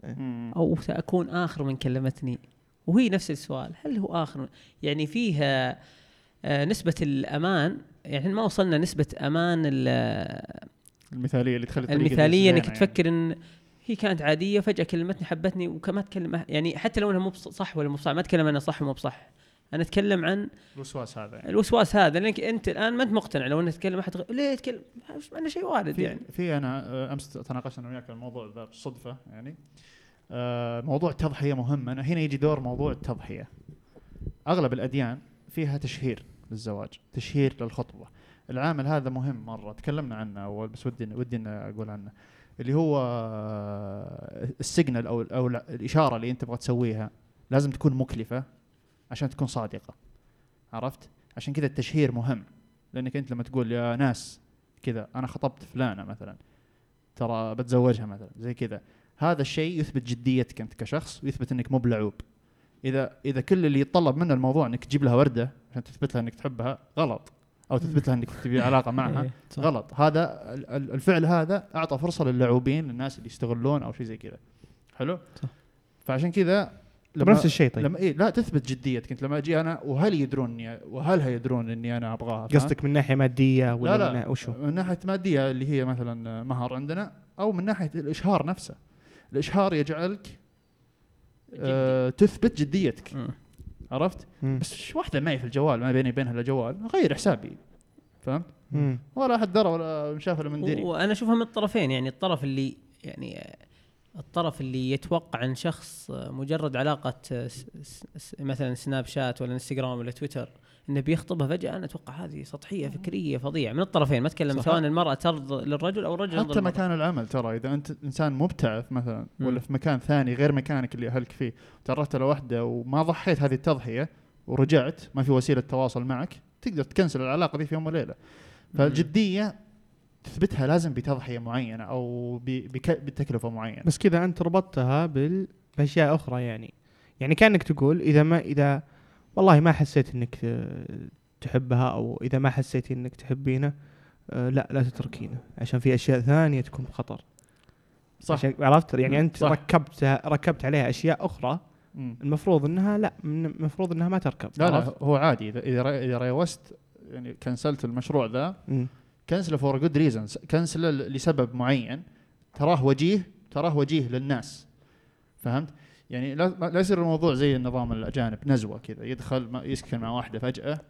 مم. أو سأكون آخر من كلمتني؟ وهي نفس السؤال هل هو آخر يعني فيها آه، نسبة الأمان يعني ما وصلنا نسبة أمان ال- المثالية اللي تخلي المثالية إنك زينة تفكر إن هي كانت عادية فجأة كلمتني حبتني وما تكلم يعني حتى لو إنها مو صح ولا مو صح ما أتكلم انها صح ومو بصح. أنا أتكلم عن. الوسواس هذا يعني. الوسواس هذا لأنك أنت الآن ما أنت مقتنع لو انك تتكلم احد ليه تتكلم؟ مش معنى شيء وارد في يعني. في أنا آه، أمس تناقشنا أنا وياك الموضوع ذا بالصدفه يعني. آه، موضوع التضحية مهم. أنا هنا يجي دور موضوع التضحية. أغلب الأديان فيها تشهير للزواج تشهير للخطبة. العامل هذا مهم مرة. تكلمنا عنه أول بس ودي ودي إن أقول عنه. اللي هو آه، السيجنال أو أو الإشارة اللي أنت تبغى تسويها لازم تكون مكلفة. عشان تكون صادقة. عرفت؟ عشان كذا التشهير مهم. لأنك أنت لما تقول يا ناس كذا أنا خطبت فلانة مثلا ترى بتزوجها مثلا زي كذا. هذا الشيء يثبت جديتك أنت كشخص ويثبت إنك مو بلعوب. إذا إذا كل اللي يتطلب منه الموضوع إنك تجيب لها وردة عشان تثبت لها إنك تحبها غلط. أو تثبت لها إنك تبي علاقة معها إيه. غلط. هذا ال- ال- الفعل هذا أعطى فرصة للاعوبين للناس اللي يستغلون أو شيء زي كذا. حلو؟ صح. فعشان كذا نفس الشيء طيب لما إيه لا تثبت جديتك انت لما أجي أنا وهل يدرون اني وهلها يدرون إني أنا أبغاها؟ قصدك من ناحية مادية ولا لا لا من ناحية وشو؟ من ناحية مادية اللي هي مثلا مهر عندنا أو من ناحية الإشهار نفسه الإشهار يجعلك آه تثبت جديتك مم. عرفت مم. بس واحدة معي في الجوال ما بيني وبينها إلا جوال غير حسابي فهمت. ولا أحد درى ولا شاف ولا من دري وأنا أشوفها من الطرفين يعني الطرف اللي يعني آه، الطرف اللي يتوقع ان شخص آه، مجرد علاقة آه، مثلا سناب شات ولا انستغرام ولا تويتر إنه بيخطبها فجأة أنا أتوقع هذه سطحية فكرية فظيعة من الطرفين ما أتكلم. سواء المرأة ترضى للرجل أو الرجل حتى. مكان العمل ترى إذا أنت إنسان مبتعث مثلا. ولا في مكان ثاني غير مكانك اللي أهلك فيه تعرفت على واحدة وما ضحيت هذه التضحية ورجعت ما في وسيلة تواصل معك تقدر تكنسل العلاقة دي في يوم وليلة فالجدية تثبتها لازم بتضحية معينة أو بتكلفة معينة بس كذا أنت ربطتها بال- بأشياء أخرى يعني يعني كأنك تقول إذا ما إذا والله ما حسيت إنك تحبها أو إذا ما حسيتي إنك تحبينه آه، لا لا تتركينه عشان في أشياء ثانية تكون بخطر صح عشان عرفت يعني أنت صح. ركبت ركبت عليها أشياء أخرى مم. المفروض إنها لا المفروض إنها ما تركب لا لا؟ هو عادي اذا إذا reused يعني كنسلت المشروع ذا مم. كنسله for good reasons كنسله لسبب معين تراه وجيه تراه وجيه للناس فهمت؟ يعني لا لا يصير الموضوع زي النظام الأجانب نزوة كذا يدخل ما يسكن مع واحدة فجأة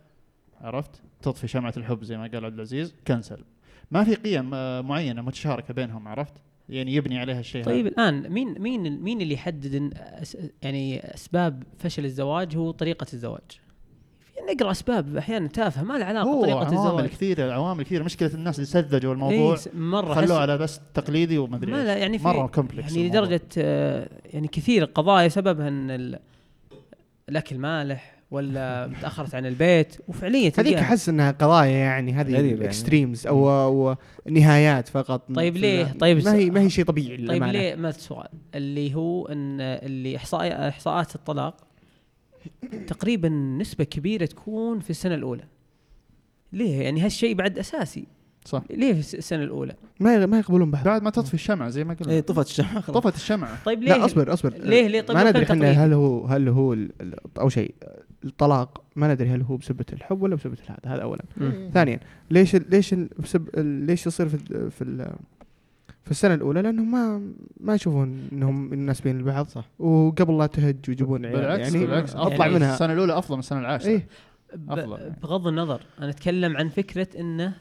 عرفت؟ تطفي شمعة الحب زي ما قال عبد العزيز كنسل ما في قيم آه، معينة متشاركة بينهم عرفت؟ يعني يبني عليها الشيء طيب هذا. الآن مين مين مين اللي يحدد يعني أسباب فشل الزواج هو طريقة الزواج في نقرا أسباب أحيانا تافهة ما لها علاقة هو بطريقة عوامل الزواج كثيرة عوامل كثيرة مشكلة الناس اللي سذجوا الموضوع إيه مرة خلوه على بس تقليدي وما أدري ما. لا يعني في مرة كومبلكس يعني لدرجة آه، يعني كثير قضايا سببها إن ال- الأكل مالح ولا متاخرت عن البيت وفعليا هذيك. أحس إنها قضايا يعني هذه غريبة يعني. اكستريمز أو أو نهايات فقط طيب ليه؟ طيب ما هي ما هي شيء طبيعي طيب للأمانة. ليه ما السؤال اللي هو إن اللي احصاء إحصاءات الطلاق تقريبا نسبة كبيرة تكون في السنة الأولى. ليه؟ يعني هالشيء بعد أساسي. صح. ليه في الس- السنة الأولى؟ ما ما يقبلون بها. بعد ما تطفي الشمعة زي ما قلنا. طفت الشمعة خلاص. طفت الشمعة طيب ليه؟ لا أصبر أصبر. ليه- ليه؟ طيب ما ندري إحنا. هل هو هل هو اول شيء الطلاق ما ندري هل هو بسبة الحب ولا بسبة هذا هذا اولا. مم. ثانيا ليش ليش بسب ليش يصير في ال- في ال- في السنة الأولى لأنهم ما ما يشوفون إنهم مناسبين لبعض. صح. وقبل لا تهج ويجيبون عيال بالعكس يعني بالعكس. أطلع يعني منها. السنة الأولى أفضل من السنة العاشرة. إيه. ب- أفضل. بغض النظر أنا أتكلم عن فكرة إنه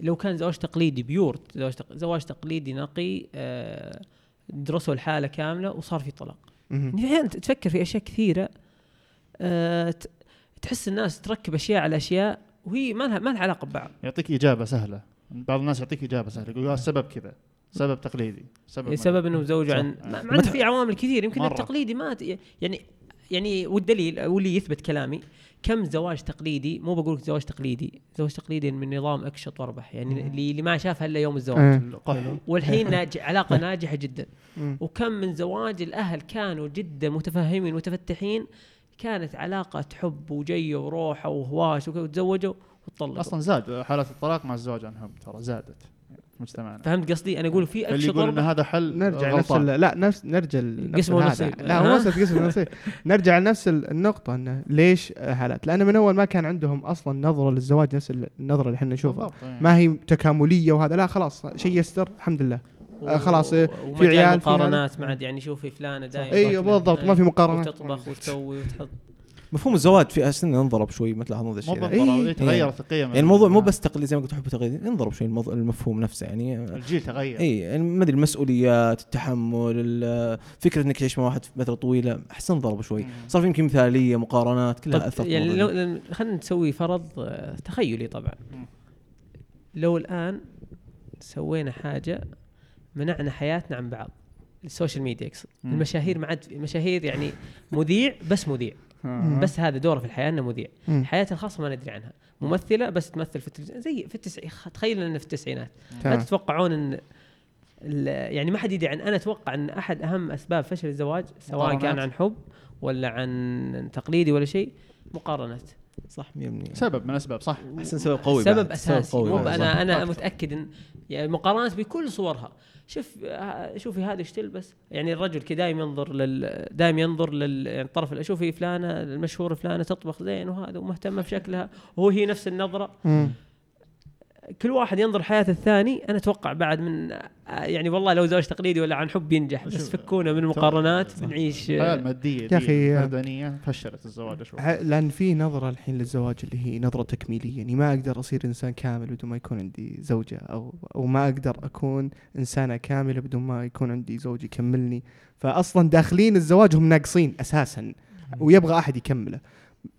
لو كان زواج تقليدي بيور زواج زواج تقليدي نقي آه، درسوا الحالة كاملة وصار في طلاق. يعني أحيانا تفكر في أشياء كثيرة آه، تحس الناس تركب أشياء على أشياء وهي ما لها ما لها علاقة ببعض. يعطيك إجابة سهلة. بعض الناس يعطيك إجابة سهلة يقول السبب كذا سبب تقليدي سبب ما- سبب إنه صح. عن مع إنه في عوامل كثير يمكن مرة. التقليدي ما يعني يعني والدليل واللي يثبت كلامي كم زواج تقليدي مو بقول لك زواج تقليدي زواج تقليدي من نظام أكشط وأربح يعني اللي اللي ما شافها إلا يوم الزواج. القحل. والحين ناج... علاقة ناجحة جدا. وكم من زواج الأهل كانوا جدا متفهمين متفتحين كانت علاقة حب وجيه وروحه وهواش وتزوجوا وتطلقوا أصلا زاد حالات الطلاق مع الزواج عن حب ترى زادت في مجتمعنا. فهمت قصدي؟ أنا أقول في اللي يقول إن هذا حل نرجع نفس لا نفس نرجع هذا ونصيب. لا قصة قسم نرجع لنفس ال- النقطة إنه ليش حالات؟ لأن من أول ما كان عندهم أصلا نظرة للزواج نفس ال- النظرة اللي إحنا نشوفها. يعني. ما هي تكاملية وهذا لا خلاص شيء يستر الحمد لله. آه، خلاص، في عيال، في مقارنات ما عاد يعني شوفي فلانة دائما أيوه بالضبط ما في مقارنات. وتطبخ وتسوي وتحط. مفهوم الزواج في أسنان انضرب شوي ما تلاحظون ذا مو الشيء. بالضبط إيه. تغيرت القيم يعني الموضوع مو بس تقليد زي ما قلت حب تقليدي انضرب شوي المفهوم نفسه يعني الجيل تغير اي يعني ما أدري المسؤوليات التحمل ال- فكرة إنك تعيش مع واحد فترة طويلة احس انضرب شوي مم. صار في يمكن مثالية مقارنات كلها طب اثرت يعني لو خلينا نسوي فرض آه، تخيلي طبعا. لو الآن سوينا حاجة منعنا حياتنا عن بعض السوشيال ميديا يقصد مم. المشاهير ما عاد المشاهير يعني مذيع بس مذيع آه. بس هذا دوره في الحياة انه مذيع مم. حياتها الخاصة ما ندري عنها ممثلة بس تمثل في التلفزيون زي في التسعين تخيل إنه في التسعينات لا. تتوقعون إن ال- يعني ما حد يدري عن أنا أتوقع إن أحد أهم أسباب فشل الزواج سواء كان. عن حب ولا عن تقليدي ولا شيء مقارنات صح 100% سبب من الاسباب صح أحسن سبب قوي سبب بعد. أساسي قوي مو. أنا. أنا أكثر. متأكد ان يعني مقارنات بكل صورها شوف شوفي هذا إيش تلبس يعني الرجل كي دائما ينظر لل دائما ينظر لل يعني الطرف ال- شوفي فلانة المشهوره فلانة تطبخ زين وهذا ومهتمة بشكلها وهو هي نفس النظرة مم. كل واحد ينظر حياه الثاني أنا أتوقع بعد من آه، يعني والله لو زواج تقليدي ولا عن حب ينجح بس فكونا من المقارنات. بنعيش الحياة آه، الماديه يا دي أخي، المدنيه فشلت الزواج شوي لأن في نظرة الحين للزواج اللي هي نظرة تكميلية يعني ما أقدر أصير إنسان كامل بدون ما يكون عندي زوجة أو أو ما أقدر أكون إنسانة كاملة بدون ما يكون عندي زوج يكملني. فاصلا داخلين الزواج هم ناقصين أساسا ويبغى أحد يكمله.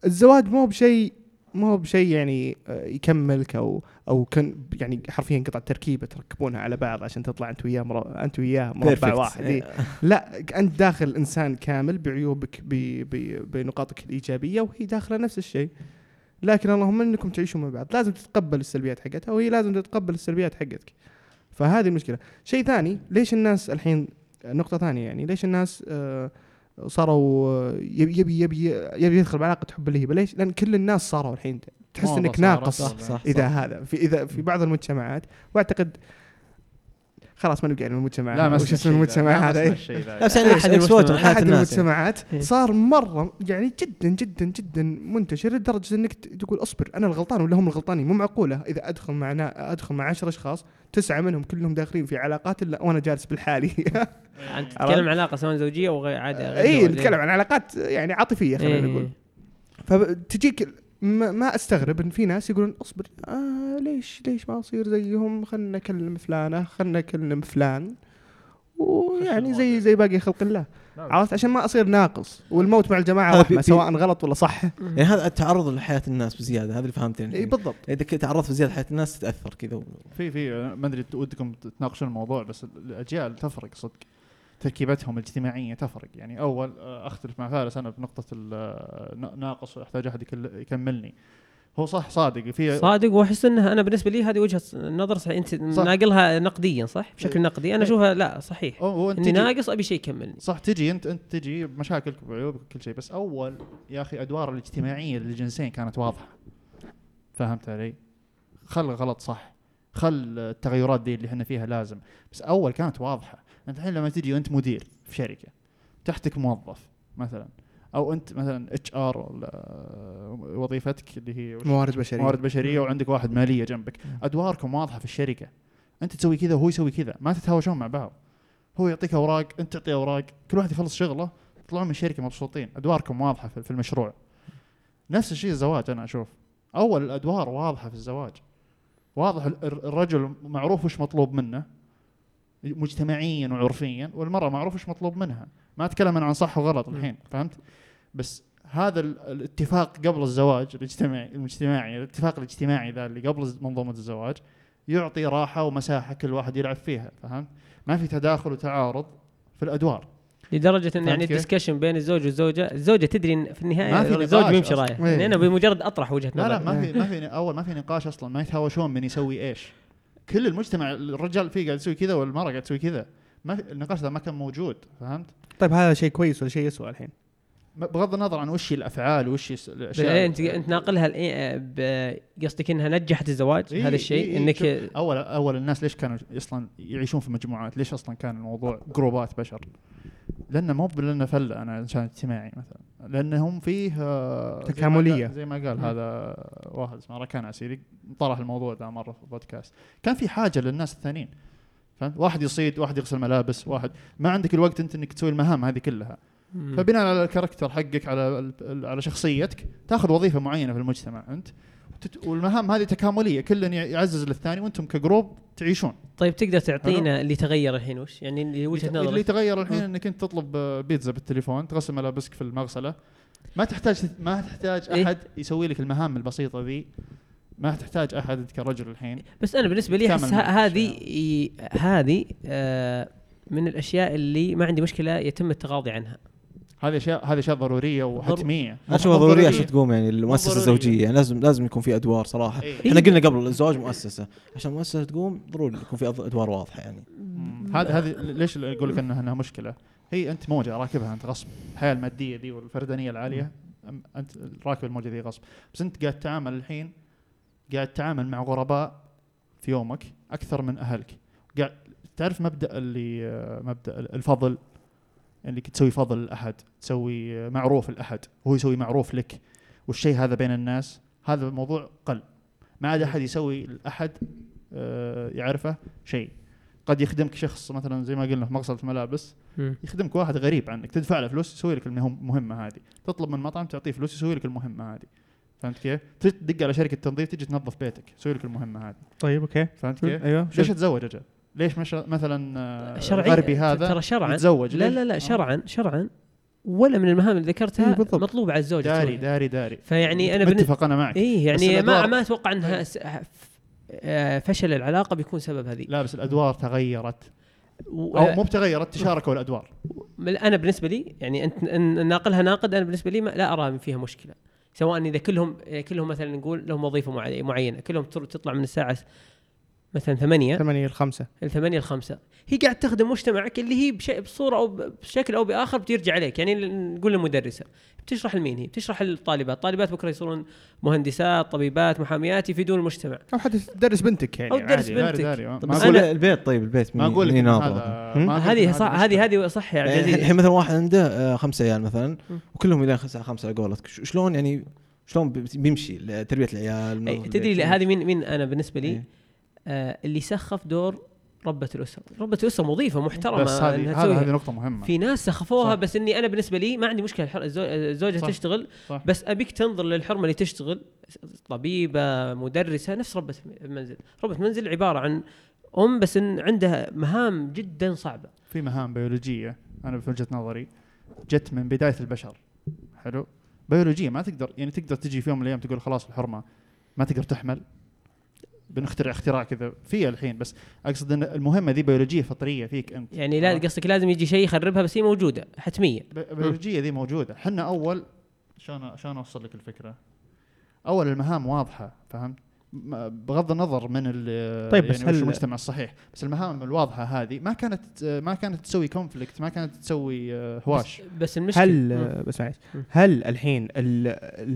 الزواج مو بشيء مو بشيء يعني آه، يكملك أو أو كان يعني حرفيا قطعه تركيبه تركبونها على بعض عشان تطلع أنت وياه مر... أنت وياه مربع. واحد. إيه. لا أنت داخل إنسان كامل بعيوبك ب... ب... بنقاطك الإيجابية وهي داخلة نفس الشيء. لكن اللهم إنكم تعيشوا مع بعض. لازم تتقبل السلبيات حقتها وهي لازم تتقبل السلبيات حقتك. فهذه المشكلة. شيء ثاني ليش الناس الحين نقطة ثانية يعني ليش الناس آه صاروا يبي يبي يبي يبي يدخل بعلاقة حب اللهيبه ليش لأن كل الناس صاروا الحين تحس إنك. ناقص صح صح إذا صح. هذا في إذا في بعض المجتمعات وأعتقد خلاص ما نبقى عن المجتمع لا وش اسم المجتمع هذا نفس يعني أحد المجتمعات. أحد يعني. إيه. صار مرة يعني جدا جدا جدا منتشر لدرجة إنك تقول اصبر أنا الغلطان ولا هم الغلطانين مو معقولة إذا أدخل مع أدخل مع 10 أشخاص تسعة منهم كلهم داخلين في علاقات إلا وأنا جالس بالحالي أنت تتكلم عن علاقة سواء زوجية أو غير عاده اي. نتكلم عن علاقات يعني عاطفية خلينا إيه. نقول فتجيك ما, ما أستغرب إن في ناس يقولون أصبر آه ليش ليش ما أصير زيهم؟ خلنا نكلم فلانة خلنا نكلم فلان. ويعني زي زي باقي خلق الله. عرفت؟ عشان ما أصير ناقص. والموت مع الجماعة رحمه في- سواء غلط ولا صح. يعني هذا التعرض لحياة الناس بزيادة هذا اللي فهمته يعني. إي بالضبط. إذا كنت تعرضت بزيادة لحياة الناس تتأثر كذا في في ما أدري ودكم تناقشون الموضوع بس الأجيال تفرق صدق. تركيبتهم الاجتماعية تفرق. يعني أول آه، أختلف مع فارس أنا في نقطه ال- آه، نا- ناقص واحتاج أحد يكملني. هو صح صادق. في صادق وأحس إنها أنا بالنسبة لي هذه وجهة النظر صحيح. أنت صح. ناقلها نقديا صح؟ بشكل إيه. نقدي. أنا. أشوفها لا صحيح. إني ناقص أبي شيء يكملني. صح تجي أنت أنت تجي بمشاكلك وعيوبك وكل شيء بس أول يا أخي أدوار الاجتماعية للجنسين كانت واضحة. فهمت علي؟ خل غلط صح. خل التغيرات دي اللي إحنا فيها لازم. بس أول كانت واضحة. الحين لما تجي وانت مدير في شركة تحتك موظف مثلا أو أنت مثلا HR وظيفتك اللي هي موارد بشرية. موارد بشرية وعندك واحد مالية جنبك. أدواركم واضحة في الشركة. أنت تسوي كذا وهو يسوي كذا. ما تتهاوشون مع بعض. هو يعطيك أوراق أنت تعطيه أوراق. كل واحد يخلص شغله تطلعون من الشركة مبسوطين. أدواركم واضحة في المشروع. نفس الشيء الزواج أنا أشوف. أول الأدوار واضحة في الزواج. واضح ال- ال- الرجل معروف وش مطلوب منه. مجتمعيا وعرفيا والمرأة معروف وش مطلوب منها. ما أتكلم عن صح وغلط الحين فهمت؟ بس هذا ال- الاتفاق قبل الزواج الاجتماعي المجتمعي الاتفاق الاجتماعي ذا اللي قبل منظومة الزواج يعطي راحة ومساحة كل واحد يلعب فيها فهمت؟ ما في تداخل وتعارض في الأدوار. لدرجة إن فهمت يعني؟ ال discussion بين الزوج والزوجة الزوجة تدري إن في ما في النهايه الزوج بيمشي إيه. يعني أنا بمجرد أطرح وجهة لا نظر. لا ما في ما في أول ما في نقاش أصلا ما يتهاوشون من يسوي إيش. كل المجتمع الرجال فيه قاعد يسوي كذا والمرأة قاعد تسوي كذا ما النقاش ذا ما كان موجود فهمت طيب هذا شيء كويس ولا شيء يسوى الحين؟ بغض النظر عن وش هي الأفعال وش الأشياء إيه، أنت انت ناقلها ب- قصدك إنها نجحت الزواج إيه، هذا الشيء إيه، إيه، انك اول أول الناس ليش كانوا أصلا يعيشون في مجموعات؟ ليش أصلا كان الموضوع جروبات بشر؟ لأنه مو لأنه فلة أنا انسان اجتماعي مثلا لأنهم فيه آه، زي ما تكاملية. قال- زي ما قال. هذا واحد اسمه ركان عسيري طرح الموضوع ده مرة في البودكاست كان في حاجة للناس الثانيين فهمت؟ واحد يصيد واحد يغسل ملابس واحد ما عندك الوقت أنت إنك تسوي المهام هذه كلها. فبناء على الكاركتر حقك على على شخصيتك تأخذ وظيفة معينة في المجتمع انت والمهام هذه تكاملية كل يعزز للثاني وأنتم كجروب تعيشون. طيب تقدر تعطينا اللي تغير الحين وش؟ يعني اللي وجهة اللي نظرك. تغير الحين. إنك أنت تطلب بيتزا بالتليفون تغسل ملابسك في المغسلة. ما تحتاج ما تحتاج إيه؟ أحد يسوي لك المهام البسيطة ذي. ما تحتاج أحد كرجل الحين. بس أنا بالنسبة لي أحس هذه ي- هذه آه، من الأشياء اللي ما عندي مشكلة يتم التغاضي عنها. هذه اشياء هذه أشياء ضرورية وحتمية اشوفها ضرورية. عشان تقوم يعني المؤسسة. الزوجية يعني لازم لازم يكون في أدوار صراحة إيه. إحنا قلنا قبل الزواج مؤسسة عشان المؤسسة تقوم ضروري يكون في أدوار واضحة يعني. هذه هذه ليش أقول لك انها مشكلة؟ هي أنت موجة راكبها أنت غصب الحياة المادية دي والفردانية العالية أنت راكب الموجة دي غصب بس أنت قاعد تتعامل الحين قاعد تتعامل مع غرباء في يومك أكثر من أهلك قاعد تعرف مبدأ اللي مبدأ الفضل اللي تسوي فضل لأحد تسوي معروف لأحد وهو يسوي معروف لك. والشيء هذا بين الناس هذا الموضوع قل. ما عاد أحد يسوي لأحد آه، يعرفه شيء. قد يخدمك شخص مثلا زي ما قلنا في مغسله ملابس. يخدمك واحد غريب عنك تدفع له فلوس يسوي لك المهم- المهمه هذه. تطلب من مطعم تعطيه فلوس يسوي لك المهمة هذه. فهمت كيف؟ تدق على شركة تنظيف تجي تنظف بيتك يسوي لك المهمة هذه. طيب أوكي. فهمت كيف؟ أيوه. ليش تزوج أجل؟ ليش مش مثلا آه، شرعيا الغربي هذا ترى شرعا يتزوج لا؟ لا لا آه. شرعا شرعا ولا من المهام اللي ذكرتها إيه، بالضبط. مطلوبه على الزوجه داري. داري داري فيعني أنا متفق أنا معك بس يعني ما ما أتوقع أنها س- آه، فشل العلاقة بيكون سبب هذه لا بس الأدوار تغيرت و- أو مو بتغيرت تشاركوا الأدوار أنا بالنسبة لي يعني انت أن ناقلها ناقد أنا بالنسبة لي ما لا أرى فيها مشكلة سواء إذا كلهم كلهم مثلا نقول لهم وظيفة معي- معينة كلهم تطلع من الساعة مثلا 8 ثمانية الخمسة ل 8 ل 5 هي قاعد تخدم مجتمعك اللي هي بشيء بصورة أو بشكل أو بآخر بترجع عليك يعني نقول للمدرسة بتشرح لمين هي؟ بتشرح للطالبات، الطالبات بكرة يصيرون مهندسات، طبيبات، محاميات يفيدون المجتمع. أو حتى تدرس بنتك يعني أو تدرس. داري بنتك. داري طب ما أنا- البيت طيب البيت ما أقول هذه صح. هذه هذه صح يا عبد يعني العزيز الحين مثلا واحد عنده آه، خمسة عيال مثلا. وكلهم إلى الساعة 5 على قولتك شلون يعني شلون بي- بيمشي تربية العيال نظافة تدري؟ هذه مين مين أنا بالنسبة لي إيه. اللي سخف دور ربة الأسرة، ربة الأسرة وظيفه محترمة. بس هذه هذه نقطة مهمة. في ناس سخفوها صح. بس إني أنا بالنسبة لي ما عندي مشكلة. الحر... الزو- الزوجة صح. تشتغل صح. بس أبيك تنظر للحرمة اللي تشتغل طبيبة مدرسة نفس ربة منزل، ربة منزل عبارة عن أم بس إن عندها مهام جدا صعبة. في مهام بيولوجية أنا في وجهة نظري جت من بداية البشر. حلو؟ بيولوجية ما تقدر يعني تقدر تجي في يوم من الأيام تقول خلاص الحرمة ما تقدر تحمل. بنخترع اختراع كذا في الحين بس أقصد إن المهمة ذي بيولوجية فطرية فيك أنت يعني لا. قصدك لازم يجي شيء يخربها بس هي موجودة حتميه. ب- بيولوجية ذي موجودة إحنا اول شلون شلون أوصل لك الفكرة أول المهام واضحة فهمت بغض النظر من ال طيب، بس يعني وش هل- المجتمع الصحيح بس المهام الواضحة هذه ما كانت ما كانت تسوي كونفليكت ما كانت تسوي آه، هواش بس المشكلة هل مم. بس معلش مم. هل الحين ال-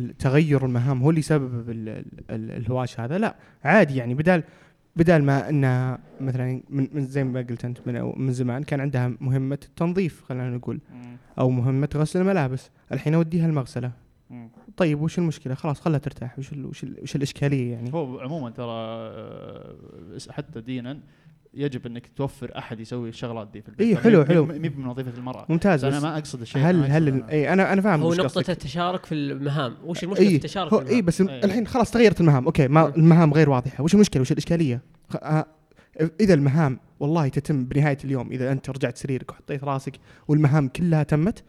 ال- تغير المهام هو اللي ال- الهواش هذا؟ لا عادي يعني بدال بدال ما انها مثلا من, من زي ما قلت أنت من من زمان كان عندها مهمة التنظيف خلينا نقول أو مهمة غسل الملابس، الحين أوديها المغسلة. طيب وش المشكلة؟ خلاص خلها ترتاح، وش ال وش, ال وش الإشكالية يعني؟ هو عموما ترى آه، حتى دينا يجب أنك توفر أحد يسوي الشغلات دي في البيت إيه، طبعاً حلو، حلو. مي من وظيفه المرأة ممتاز أنا ما أقصد الشيء هل هل ال- أنا. اي أنا أنا فاهم هو قصدك. التشارك في المهام وش المشكلة في اي التشارك هو في اي بس إيه. الحين خلاص تغيرت المهام أوكي ما مم. المهام غير واضحة وش المشكلة وش الإشكالية خ- آه، إذا المهام والله تتم بنهاية اليوم إذا أنت رجعت سريرك وحطيت راسك والمهام كلها تمت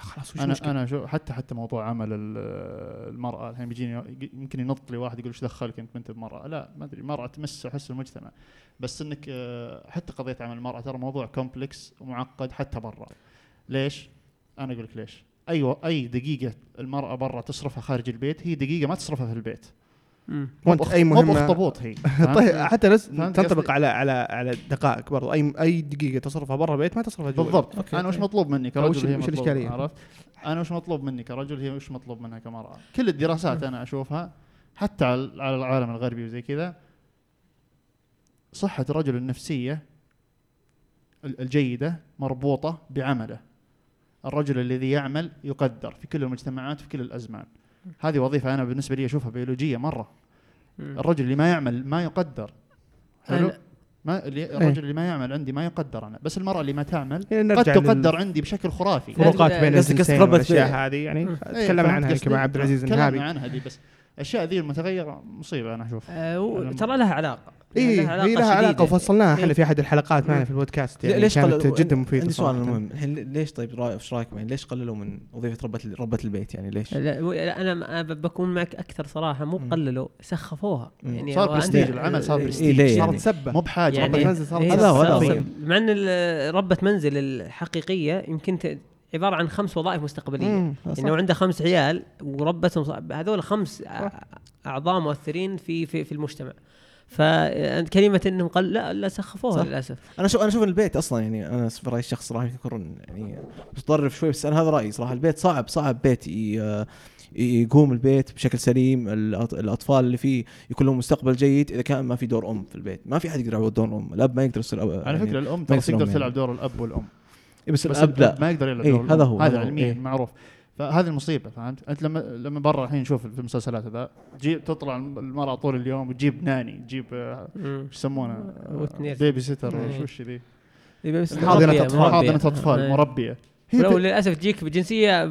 خلاص وش أنا المشكلة؟ أنا شو حتى حتى موضوع عمل ال- المرأة الحين بيجيني يمكن ينط لي واحد يقول إيش دخلك أنت بنت بمراه لا ما أدري المراه تمس احس المجتمع. بس إنك آه، حتى قضية عمل المرأة ترى موضوع complex ومعقد حتى برا. ليش؟ أنا أقول لك ليش. أيوه أي دقيقة المرأة برا تصرفها خارج البيت هي دقيقة ما تصرفها في البيت. وانت مو أي مو مهمة؟ بأخطبوط هي. فهمت؟ طيب حتى فهمت تنطبق؟ على على على دقائق برضو. اي أي دقيقة تصرفها برا البيت ما تصرفها جوا بالضبط. أوكي، أنا وش. مطلوب مني كرجل هي وش مطلوب؟ عرفت؟ أنا وش مطلوب مني كرجل هي وش مطلوب منها كمرأة؟ كل الدراسات أنا أشوفها حتى على العالم الغربي وزي كذا صحة الرجل النفسية ال- الجيدة مربوطة بعمله. الرجل الذي يعمل يقدر في كل المجتمعات في كل الأزمان. هذه وظيفة أنا بالنسبة لي أشوفها بيولوجية مرة. مم. الرجل اللي ما يعمل ما يقدر. حلو؟ ما اللي الرجل اللي ما يعمل عندي ما يقدر أنا. بس المرأة اللي ما تعمل يعني قد تقدر عندي بشكل خرافي. للفروقات لا، بين الجنسين قصدك ربة والأشياء بيت. هذه يعني. تكلمنا عنها يمكن؟ مع عبد العزيز تكلمنا النهابي عنها دي بس. الأشياء ذي المتغيرة مصيبة أنا أشوف آه، أنا- ترى لها علاقة. اي لها هي لها علاقة شديدة. وفصلناها إحنا إيه. في أحد الحلقات معنا في البودكاست يعني ليش كانت قلل- جدا مفيدة عندي سؤال صراحة. مهم الحين ليش طيب إيش رايكم يعني ليش قللوا من وظيفة ربة ربة البيت يعني ليش؟ لا أنا بكون معك أكثر صراحة مو. قللوا سخفوها. يعني صار برستيج، العمل صار إيه، برستيج. إيه صارت يعني؟ سبة مو بحاجة يعني ربة منزل صارت إيه، هذا مع إن ال- ربة منزل الحقيقية يمكن عبارة عن خمس وظائف مستقبلية مم. يعني لو عنده خمس عيال وربتهم هذول خمس أعضاء مؤثرين في في في المجتمع فكلمه إنهم قل لا لا سخفوها. للأسف. أنا أشوف أنا أشوف البيت أصلا يعني أنا في رأيي الشخص صراحة يكون يعني متطرف شوي بس أنا هذا رأيي صراحة. البيت صعب صعب بيت ي- يقوم البيت بشكل سليم. الأطفال اللي فيه يكون لهم مستقبل جيد. إذا كان ما في دور أم في البيت ما في أحد يقدر يعوض دور أم. الأب ما يقدر يصير أب على يعني فكره الام ترى يصير تقدر تلعب يعني. دور الأب والأم. إيه بس, بس الأب لا. ما يقدر يلعب إيه، دور هذا. هو، هذا علميا إيه. معروف. فهذه المصيبة فهمت أنت لما لما برا الحين نشوف في المسلسلات ذا تجيب تطلع المرأة طول اليوم وتجيب nanny تجيب آه،. إيش يسمونه وتنير. baby sitter. وش وش ذي أطفال. مربية. حاضنة أطفال آه. مربيه هي ولو للأسف تجيك بجنسية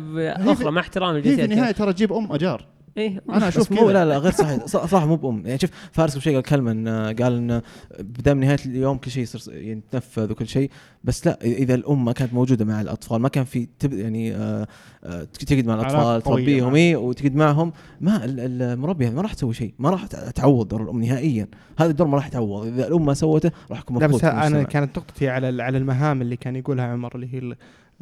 أخرى مع احترام هي في النهاية ترى تجيب أم أجار إيه أنا أشوف مو لا لا غير صحيح. ص- صراحة مو ب مام يعني شوف فارس قبل شيء قال كلمة إن قال إن بدام نهاية اليوم كل شيء يصير يتنفذ وكل شيء. بس لا إذا الام ما كانت موجودة مع الأطفال ما كان في تب يعني آه آه تقعد مع الأطفال تربيهم معهم. إيه وتقعد معهم. ما ال- المربيه ما راح تسوي شيء. ما راح تعوض دور الأم نهائيا. هذا الدور ما راح يتعوض. إذا الام ما سوته راح يكون لا مرفوض بس أنا. كانت نقطتي على على المهام اللي كان يقولها عمر اللي هي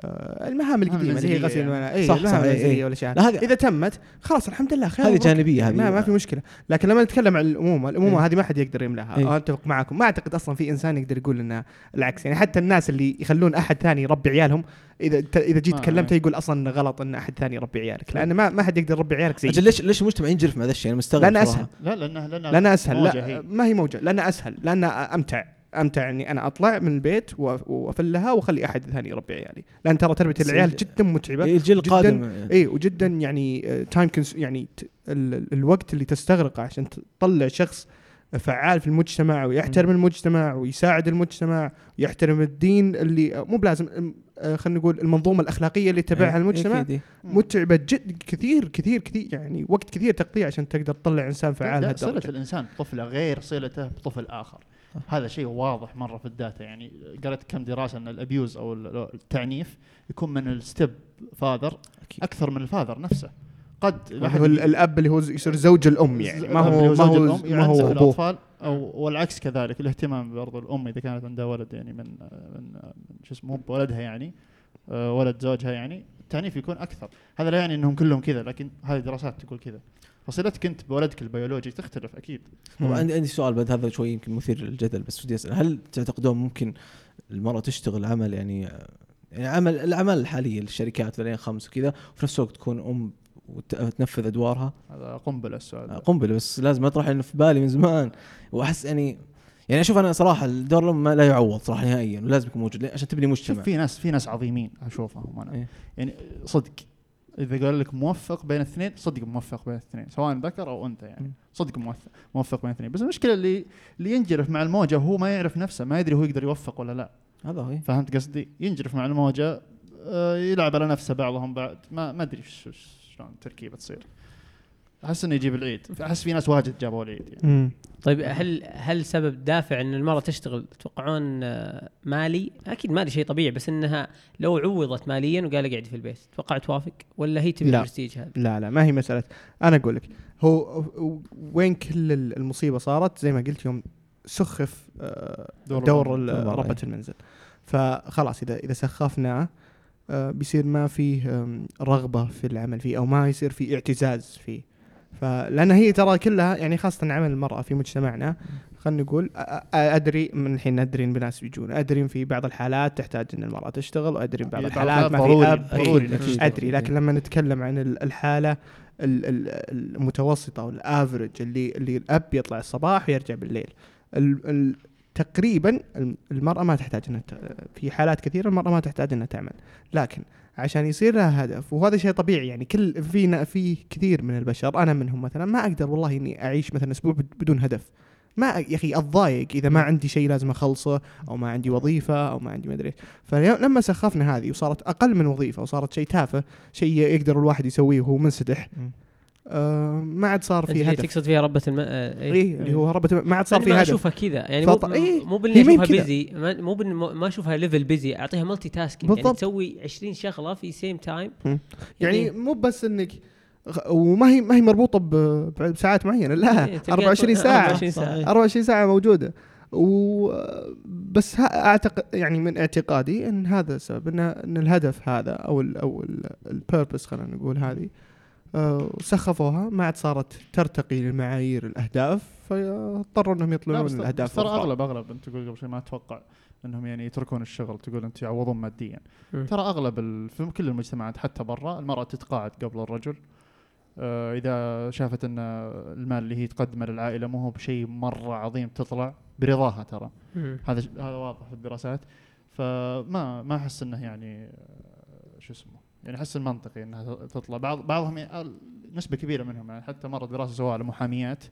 المهام القديمة اللي هي غسل يعني. الملابس اي صح، المهام صح، إيه، إيه. والاشياء لا هذه إذا تمت خلاص الحمد لله خير هذه. جانبية هذه. ما, ما في مشكلة. لكن لما نتكلم عن الأمومة الأمومة إيه. هذه ما حد يقدر يملاها. إيه. أتفق معكم ما أعتقد أصلا في إنسان يقدر يقول انها العكس. يعني حتى الناس اللي يخلون أحد ثاني يربي عيالهم إذا ت- إذا جيت ما- كلمته يقول أصلا غلط إن أحد ثاني يربي عيالك. لأن ما ما حد يقدر يربي عيالك زي أجل ليش ليش المجتمع ينجرف مع ذا الشيء؟ أنا مستغرب لأنه. أسهل. لا لانها لأنها أسهل. لا. ما هي موجة. لانها أسهل. لانها أمتع. أمتع إني أنا أطلع من البيت و- وأفلها وأخلي أحد ثاني يربي عيالي لأن ترى تربية العيال جدا متعبة إيه، الجيل جداً- القادم اي وجدا يعني time يعني ال- ال- الوقت اللي تستغرقه عشان تطلع شخص فعال في المجتمع ويحترم المجتمع ويساعد المجتمع ويحترم الدين اللي مو بلازم آه، خلينا نقول المنظومة الأخلاقية اللي يتبعها إيه، المجتمع إيه. متعبة جد كثير كثير كثير يعني وقت كثير تقضيه عشان تقدر تطلع إنسان فعال هالدرجه الإنسان بطفله غير صلته بطفل آخر. هذا شيء واضح مرة في ال data. يعني قرأت كم دراسة أن ال abuse أو ال- التعنيف يكون من ال stepfather. أكثر من ال father نفسه. قد هو ال- الأب اللي هو يصير زوج الأم يعني. ما هو ما هو ما هو الأطفال. أو والعكس كذلك الاهتمام برضو الأم إذا كانت عندها ولد يعني من من من شو اسمه بولدها يعني آه، ولد زوجها يعني التعنيف يكون أكثر. هذا لا يعني إنهم كلهم كذا لكن هذه دراسات تقول كذا. فصلتك انت بولدك البيولوجي تختلف أكيد طبعا عندي عندي سؤال بعد هذا شوي يمكن مثير للجدل بس ودي أسأل هل تعتقدون ممكن المرأة تشتغل عمل يعني يعني عمل الأعمال الحالية للشركات في خمس وكذا وفي نفس الوقت تكون أم وتنفذ أدوارها هذا قنبلة السؤال ده. قنبلة بس لازم أطرح انه في بالي من زمان وأحس يعني يعني أشوف أنا صراحة الدور الأم لا يعوض صراحة نهائيا ولازم يكون موجود؟ عشان تبني مجتمع في ناس في ناس عظيمين أشوفهم أنا إيه. يعني صدق إذا قال لك موفق بين الاثنين صدق موفق بين الاثنين سواء ذكر أو أنثى يعني. صدق موفق موفق بين الاثنين. بس المشكلة اللي اللي ينجرف مع الموجة وهو ما يعرف نفسه ما يدري هو يقدر يوفق ولا لا. هذا هو. فهمت قصدي؟ ينجرف مع الموجة آه، يلعب على نفسه بعضهم بعد. ما ما أدري شلون التركيبه تصير. أحس إنه يجيب العيد أحس في ناس واجد جابوا العيد يعني. مم. طيب هل هل سبب دافع إن المرأة تشتغل تتوقعون آه، مالي؟ أكيد مالي شيء طبيعي بس إنها لو عوضت ماليا وقال اقعدي في البيت تتوقع توافق ولا هي تبي لا. البرستيج هذا؟ لا لا ما هي مسألة أنا أقول لك هو وين كل ال- المصيبة صارت زي ما قلت يوم سخف آه، دور دور ربة. المنزل فخلاص إذا إذا سخفناه آه، بيصير ما فيه آم، رغبة في العمل فيه أو ما يصير في اعتزاز فيه فلأن هي ترى كلها يعني خاصة عمل المرأة في مجتمعنا خلينا نقول أدري من الحين أدري إن بناس بيجون أدري إن في بعض الحالات تحتاج إن المرأة تشتغل وأدري إن بعض الحالات ما في أب ضروري إيه. أدري. لكن لما نتكلم عن ال- الحالة ال- ال- المتوسطة والافرج اللي اللي الأب يطلع الصباح ويرجع بالليل. ال ال تقريبا الم- المرأة ما تحتاج إنها في حالات كثيرة المرأة ما تحتاج إنها تعمل. لكن عشان يصير لها هدف وهذا شيء طبيعي يعني كل في في كثير من البشر أنا منهم مثلا ما أقدر والله إني أعيش مثلا أسبوع بد- بدون هدف ما يا أخي أتضايق إذا ما عندي شيء لازم أخلصه أو ما عندي وظيفة أو ما عندي ما أدري. فلما سخفنا هذه وصارت أقل من وظيفة وصارت شيء تافه شيء يقدر الواحد يسويه وهو منسدح. آه ما عاد صار في هدف. تقصد فيها ربة الم... آه، إيه. اي اللي هو ربة ما عاد صار في هدف. أشوفها كذا. يعني فط- مو إيه، مو باللي اشوفها. بيزي مو بال- ما أشوفها level busy أعطيها multitasking يعني. تسوي 20 شغلة في same time يعني مو بس إنك وما هي ما هي مربوطة ب- بساعات معينة لا إيه، تلقى 24 طول- ساعة. 24 ساعة 24 ساعة موجودة. و بس ها- اعتقد يعني من اعتقادي إن هذا السبب ان إن الهدف هذا أو ال أو البيربس خلينا نقول هذه آه، سخفوها ما عاد صارت ترتقي لمعايير الأهداف فاضطروا إنهم يطلعون بس الأهداف ترى. اغلب أغلب أنت تقول قبل شوي ما أتوقع إنهم يعني يتركون الشغل تقول أنت يعوضون ماديا. ترى أغلب في كل المجتمعات حتى برا المرأة تتقاعد قبل الرجل آه إذا شافت إن المال اللي هي تقدمه للعائلة مو هو بشيء مرة عظيم تطلع برضاها ترى. هذا هذا واضح في الدراسات فما ما أحس إنه يعني آه، شو اسمه يعني أحس المنطقي إنها تطلع. بعض بعضهم يعني نسبة كبيرة منهم يعني حتى مرة دراسه سووها على محاميات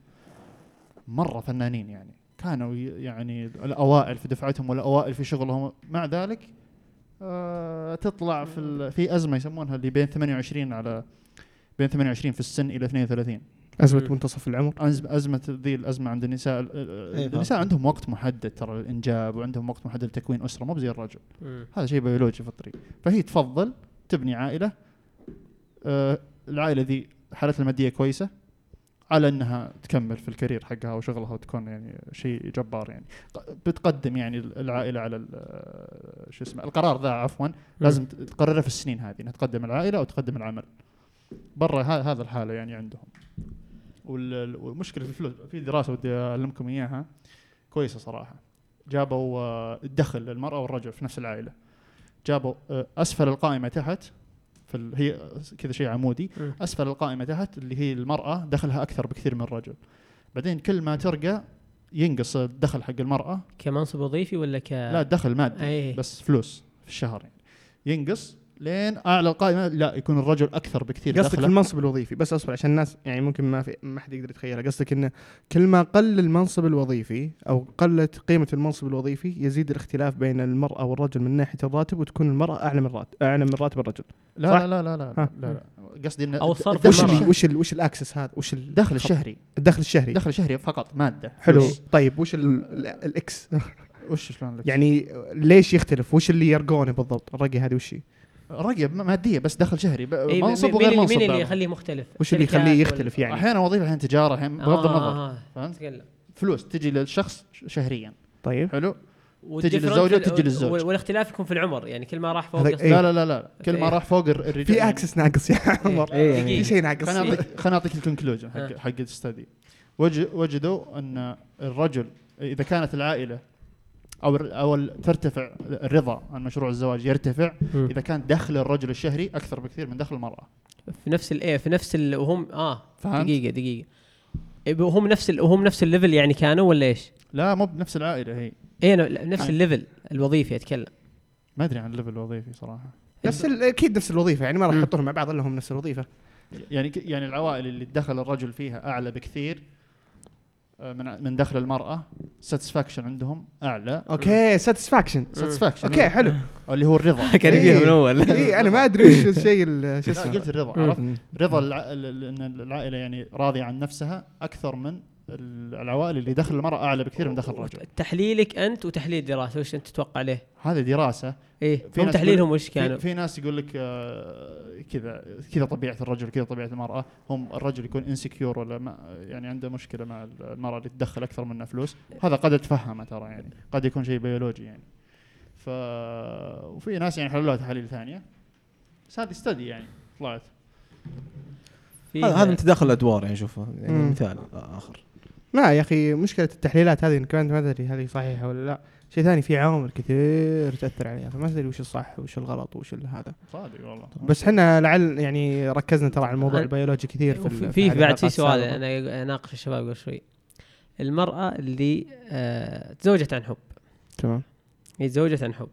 مرة فنانين يعني. كانوا يعني الأوائل في دفعتهم والأوائل في شغلهم. مع ذلك آه تطلع في في أزمة يسمونها اللي بين 28 على بين 28 في السن إلى 32 أزمة مم. منتصف العمر؟ أزمة, أزمة ذي الأزمة عند النساء ال- ال- النساء عندهم وقت محدد ترى للإنجاب وعندهم وقت محدد لتكوين أسرة مو زي الرجل. هذا شيء بيولوجي فطري. فهي تفضل تبني عائلة آه العائلة ذي حالتها المادية كويسة على إنها تكمل في ال career حقها وشغلها وتكون يعني شيء جبار يعني. بتقدم يعني العائلة على آه، شو اسمه القرار ذا عفوا لازم ت- تقرره في السنين هذه إنها تقدم العائلة أو تقدم العمل. برا هذا الحالة يعني عندهم. وال- والمشكلة في الفلوس في دراسة ودي أعلمكم إياها كويسة صراحة. جابوا آه، الدخل للمرأة والرجل في نفس العائلة. جابوا آه، أسفل القائمة تحت في هي كذا شيء عمودي. أسفل القائمة تحت اللي هي المرأة دخلها أكثر بكثير من الرجل بعدين كل ما ترقى ينقص الدخل حق المرأة. كمنصب وظيفي ولا ك؟ لا الدخل مادي اي بس فلوس في الشهر يعني. ينقص لين أعلى القائمه لا يكون الرجل أكثر بكثير قصدك في المنصب الوظيفي. بس أصبر عشان الناس يعني ممكن ما في ما حد يقدر يتخيلها. قصدك إنه كل ما قل المنصب الوظيفي أو قلت قيمة المنصب الوظيفي يزيد الاختلاف بين المرأة والرجل من ناحية الراتب وتكون المرأة أعلى من راتب أعلى من راتب الرجل. لا صح؟ لا لا لا لا. لا, لا. قصدي ان أو الصرف وش المرأة. وش ال وش ال axis هذا؟ وش ال- الدخل الشهري. الدخل الشهري. الدخل الشهري فقط مادة. حلو. طيب وش ال- ال- ال x وش شلون يعني ليش يختلف؟ وش اللي يرقونه بالضبط؟ الرقي هذه وش هي؟ رقيه مادية بس دخل شهري ب- إي، منصب وغير منصب مين اللي. يخليه مختلف؟ وش اللي يخليه يختلف يعني أحيانا وظيفه أحيانا تجارة أحيانا بغض آه، النظر آه، فهمت. فلوس تجي للشخص شهريا طيب حلو تجي في- وتجي للزوج. وال- والاختلاف يكون في العمر يعني كل ما راح فوق إيه. لا لا لا لا كل ما إيه. راح فوق الر- الرجال في axis ناقص يا عمر إيه يعني في شيء ناقص خليني اعطيك خليني أعطيك ال conclusion حق ها. حق ال study وج- وجدوا أن الرجل إذا كانت العائلة أو أو ترتفع الرضا عن مشروع الزواج يرتفع مم. إذا كان دخل الرجل الشهري أكثر بكثير من دخل المرأة في نفس الايه في نفس ال... وهم آه فهمت؟ دقيقة دقيقة إيه، وهم نفس ال... وهم نفس ال level يعني كانوا ولا إيش؟ لا مو بنفس العائلة هي إيه لا، نفس آه. ال level الوظيفي أتكلم ما أدري عن ال level الوظيفي صراحة نفس أكيد نفس الوظيفة يعني ما راح. يحطونهم مع بعض إلا هم نفس الوظيفة يعني يعني العوائل اللي دخل الرجل فيها أعلى بكثير من من دخل المرأة. satisfaction عندهم أعلى. okay satisfaction satisfaction okay حلو. اللي هو الرضا. كان يبيها من إيه. اول اي أنا ما أدري وش الشيء ال- شو لا اسمه. قلت الرضا. عرفت؟ رضا الع... ال- ال- إن العائلة يعني راضية عن نفسها أكثر من العوائل اللي دخل المرأة أعلى بكثير من دخل الرجل. تحليلك أنت وتحليل دراسة وش أنت تتوقع عليه؟ هذه دراسة. إيه في هم تحليلهم وش كانوا؟ في, في ناس يقول لك آه، كذا كذا طبيعة الرجل كذا طبيعة المرأة. هم الرجل يكون insecure ولا ما يعني عنده مشكلة مع المرأة اللي تدخل أكثر منها فلوس. هذا قد اتفهمه ترى يعني. قد يكون شيء بيولوجي يعني. ف وفي ناس يعني حللوها تحاليل ثانية. بس هذه study يعني طلعت. في- هذا هذا من تداخل الأدوار يعني شوفه يعني. مثال آخر. لا يا أخي مشكلة التحليلات هذه انك انت ما تدري هذه صحيحة ولا لا. شيء ثاني في عوامل كثير تأثر عليها فما تدري وش الصح وش الغلط وش ال- هذا. صادق والله. بس إحنا لعل يعني ركزنا ترى على الموضوع أنا- البيولوجي كثير في في بعد في سؤال. أنا أناقش الشباب قبل شوي. المرأة اللي آه تزوجت عن حب. تمام. هي تزوجت عن حب.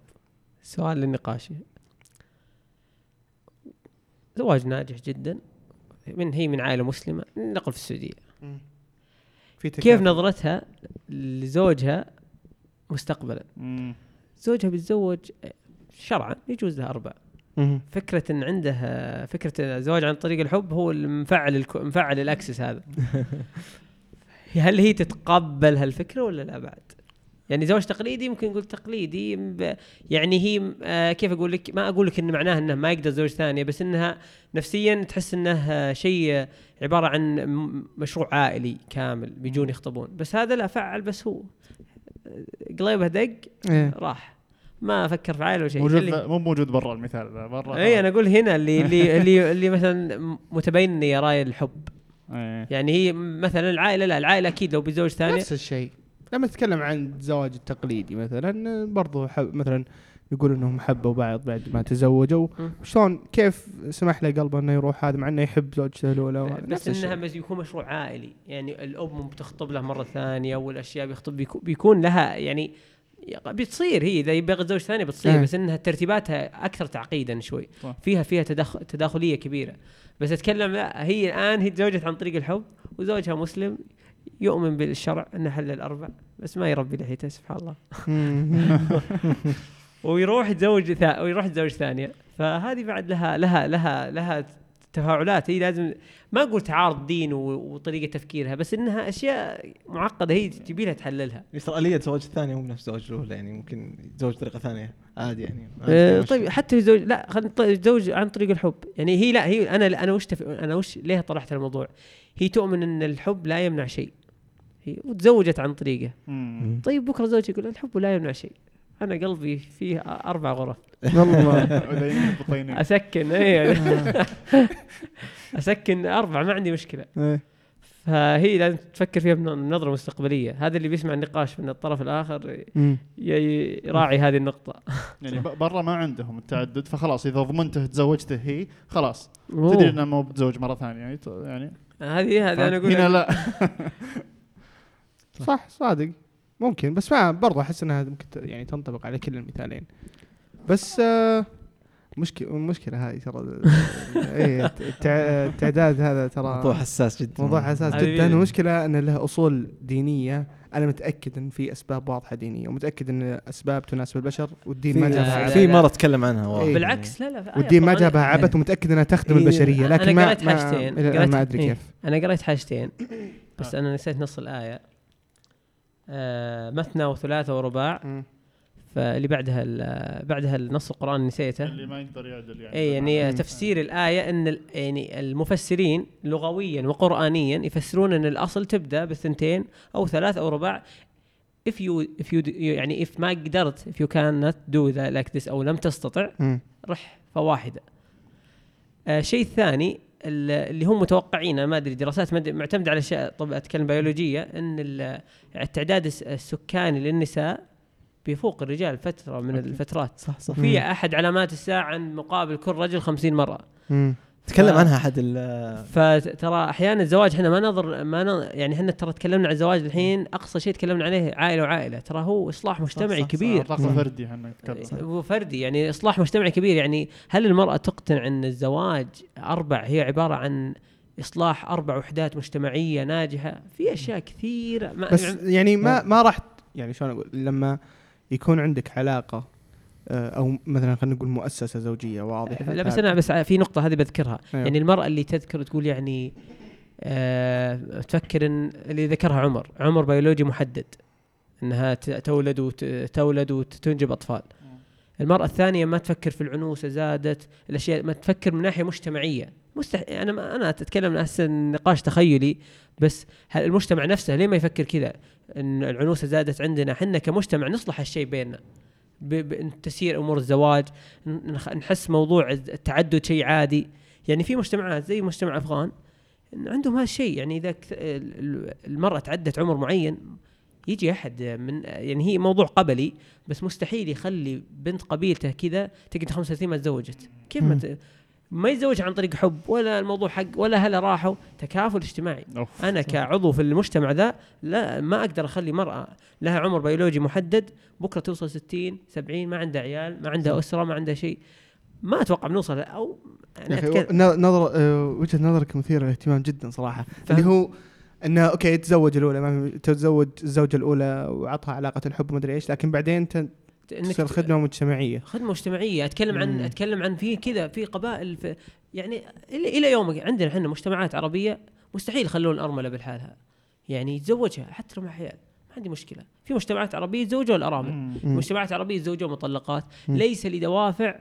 سؤال للنقاش زواج ناجح جدا من هي من عائلة مسلمة؟ نقل في السعودية. في كيف تكافؤ. نظرتها لزوجها مستقبلا مم. زوجها بيتزوج شرعا يجوز لها أربع. فكرة إن عنده فكرة الزواج عن طريق الحب هو المفعل الك- مفعل الأكسس هذا هل هي تتقبل هالفكرة ولا لا بعد؟ يعني زواج تقليدي ممكن نقول تقليدي يعني هي آه، كيف أقول لك؟ ما أقول لك انه معناه إنه ما يقدر زوج ثانية بس إنها نفسيا تحس إنه شيء عبارة عن مشروع عائلي كامل بيجون يخطبون. بس هذا لا فعل بس هو آه، قليبه دق إيه. راح. ما فكر في عائلة ولا شيء. موجود مو موجود برا المثال ذا برا. اي أنا أقول هنا اللي اللي اللي, اللي مثلا متبين إنه يراي الحب. إيه. يعني هي مثلا العائلة لا العائلة أكيد لو بيتزوج ثانية نفس الشيء. لما نتكلم عن الزواج التقليدي مثلا برضو حب مثلا يقول إنهم حبوا بعض بعد ما تزوجوا. شلون كيف سمح له قلبه إنه يروح هذا مع إنه يحب زوجته الأولى؟ بس انها يكون مشروع عائلي. يعني الأم بتخطب له مرة ثانية والأشياء بيخطب بيكون, بيكون لها يعني بتصير هي. إذا يبغى تزوج ثانية بتصير آه. بس إنها ترتيباتها أكثر تعقيدا شوي. صح. فيها فيها تدخل تداخلية كبيرة. بس أتكلم لا هي الآن هي تزوجت عن طريق الحب وزوجها مسلم يؤمن بالشرع إنه حل الأربع بس ما يربي لحيته سبحان الله. ويروح يتزوج ثا... ويروح يتزوج ثانية فهذه بعد لها لها لها لها تفاعلات. هي لازم ما أقول تعارض دين. وطريقة تفكيرها بس إنها أشياء معقدة هي تبي لها تحللها. اليه الزواج الثاني مو بنفس الزواج الاولى يعني ممكن يتزوج بطريقه ثانية عادي يعني. في طيب. حتى يتزوج لا خلينا نط- يتزوج عن طريق الحب. يعني هي لا هي أنا أنا وش تف... أنا وش ليه طرحت الموضوع؟ هي تؤمن إن الحب لا يمنع شيء. هي وتزوجت عن طريقه. مم. طيب بكرة زوجي يقول الحب لا يمنع شيء. أنا قلبي فيه أربع غرف. والله. أسكن اي أسكن أربع ما عندي مشكلة. إيه. فهي لازم تفكر فيها بنظره مستقبلية. هذا اللي بيسمع النقاش من الطرف الآخر يراعي هذه النقطة. يعني ب- برا ما عندهم التعدد فخلاص إذا ضمنته تزوجته هي خلاص. تدري انه مو بتزوج مرة ثانية يعني يعني. هذه هذا أنا أقول هنا لا. صح صادق. ممكن بس ما برضو أحس إنها ممكن يعني تنطبق على كل المثالين بس آه مشكلة المشكلة هذه ترى إيه التع- التعداد هذا ترى موضوع حساس جدا موضوع حساس جدا. المشكلة إن له أصول دينية أنا متأكد إن في أسباب واضحة دينية ومتأكد إن أسباب تناسب البشر والدين ما في- جابها عبث في. مره تكلم عنها واضح إيه. بالعكس لا لا آية والدين ما جابها عبث ومتأكد إنها تخدم إيه. البشرية لكن أنا ما قريت حاجتين. ما أدري إيه. كيف أنا قريت حاجتين بس أنا نسيت نص الآية آه مثنى وثلاثة ورباع. فاللي بعدها ال- بعدها النص القرآن نسيته اللي ما يقدر يعدل يعني اي يعني مم. تفسير الآية إن ال- يعني المفسرين لغويا وقرانيا يفسرون إن الأصل تبدأ بالثنتين أو ثلاث أو رباع if you if you يعني if ما قدرت if you cannot do that like this أو لم تستطع مم. رح فواحدة آه شيء ثاني ال- اللي هم متوقعينه ما أدري دراسات معتمدة على أشياء طب أتكلم بيولوجية إن ال- التعداد الس- السكاني للنساء بيفوق الرجال فترة من الفترات. صح صح. وفي أحد علامات الساعة عن مقابل كل رجل 50 مرة. مم. تكلم ف- عنها أحد ال- فترى أحيانا الزواج إحنا ما نظر ما نظر يعني إحنا ترى تكلمنا عن الزواج الحين أقصى شيء تكلمنا عليه عائلة وعائلة ترى هو إصلاح مجتمعي صح، صح. كبير. طاقة مم. فردي إحنا نتكلم. هو فردي يعني إصلاح مجتمعي كبير. يعني هل المرأة تقتنع إن الزواج أربع هي عبارة عن إصلاح أربع وحدات مجتمعية ناجحة؟ في أشياء كثيرة. ما بس يعني ما ما راح يعني شلون أقول؟ لما يكون عندك علاقة أو مثلا خلينا نقول مؤسسة زوجية واضحة. لا بس أنا بس في نقطة هذه بذكرها. أيوه. يعني المرأة اللي تذكر تقول يعني آه تفكر إن اللي ذكرها عمر عمر بيولوجي محدد إنها تولد وتولد وتنجب أطفال. المرأة الثانية ما تفكر في العنوسة زادت الأشياء ما تفكر من ناحية مجتمعية. مستح... أنا ما أنا أتكلم من أحسن نقاش تخيلي بس هل المجتمع نفسه ليه ما يفكر كذا؟ إن العنوسة زادت عندنا حنا كمجتمع نصلح هالشيء بيننا. ب... ب... تسير أمور الزواج نحس موضوع التعدد شيء عادي. يعني في مجتمعات زي مجتمع أفغان إن عندهم هذا الشيء. يعني إذا كث- ال- ال- المرأة تعدت عمر معين يجي أحد من يعني هي موضوع قبلي بس مستحيل يخلي بنت قبيلته كذا تقعد 35 ما تزوجت. كيف ما. ما يتزوج عن طريق حب ولا الموضوع حق ولا هلا راحوا. تكافل اجتماعي. أوف. أنا كعضو في المجتمع ذا لا ما أقدر أخلي مرأة لها عمر بيولوجي محدد بكرة توصل 60 70 ما عندها عيال ما عندها أسرة ما عندها شيء. ما أتوقع بنوصل أو يعني نظر آه، وجهة نظرك مثيرة للاهتمام جدا صراحة. اللي هو إنه okay تزوج الأولى ما تتزوج الزوجة الأولى وعطها علاقة الحب ما أدري إيش لكن بعدين إنك تصير خدمة مجتمعية. خدمة مجتمعية. أتكلم عن مم. أتكلم عن في كذا في قبائل في يعني إلى يومك عندنا إحنا مجتمعات عربية مستحيل يخلون الارمله بالحالها يعني يتزوجها حتى لو مع عيال ما عندي مشكلة. في مجتمعات عربية يتزوجوا الأرامل. مجتمعات عربية يتزوجوا مطلقات. مم. ليس لدوافع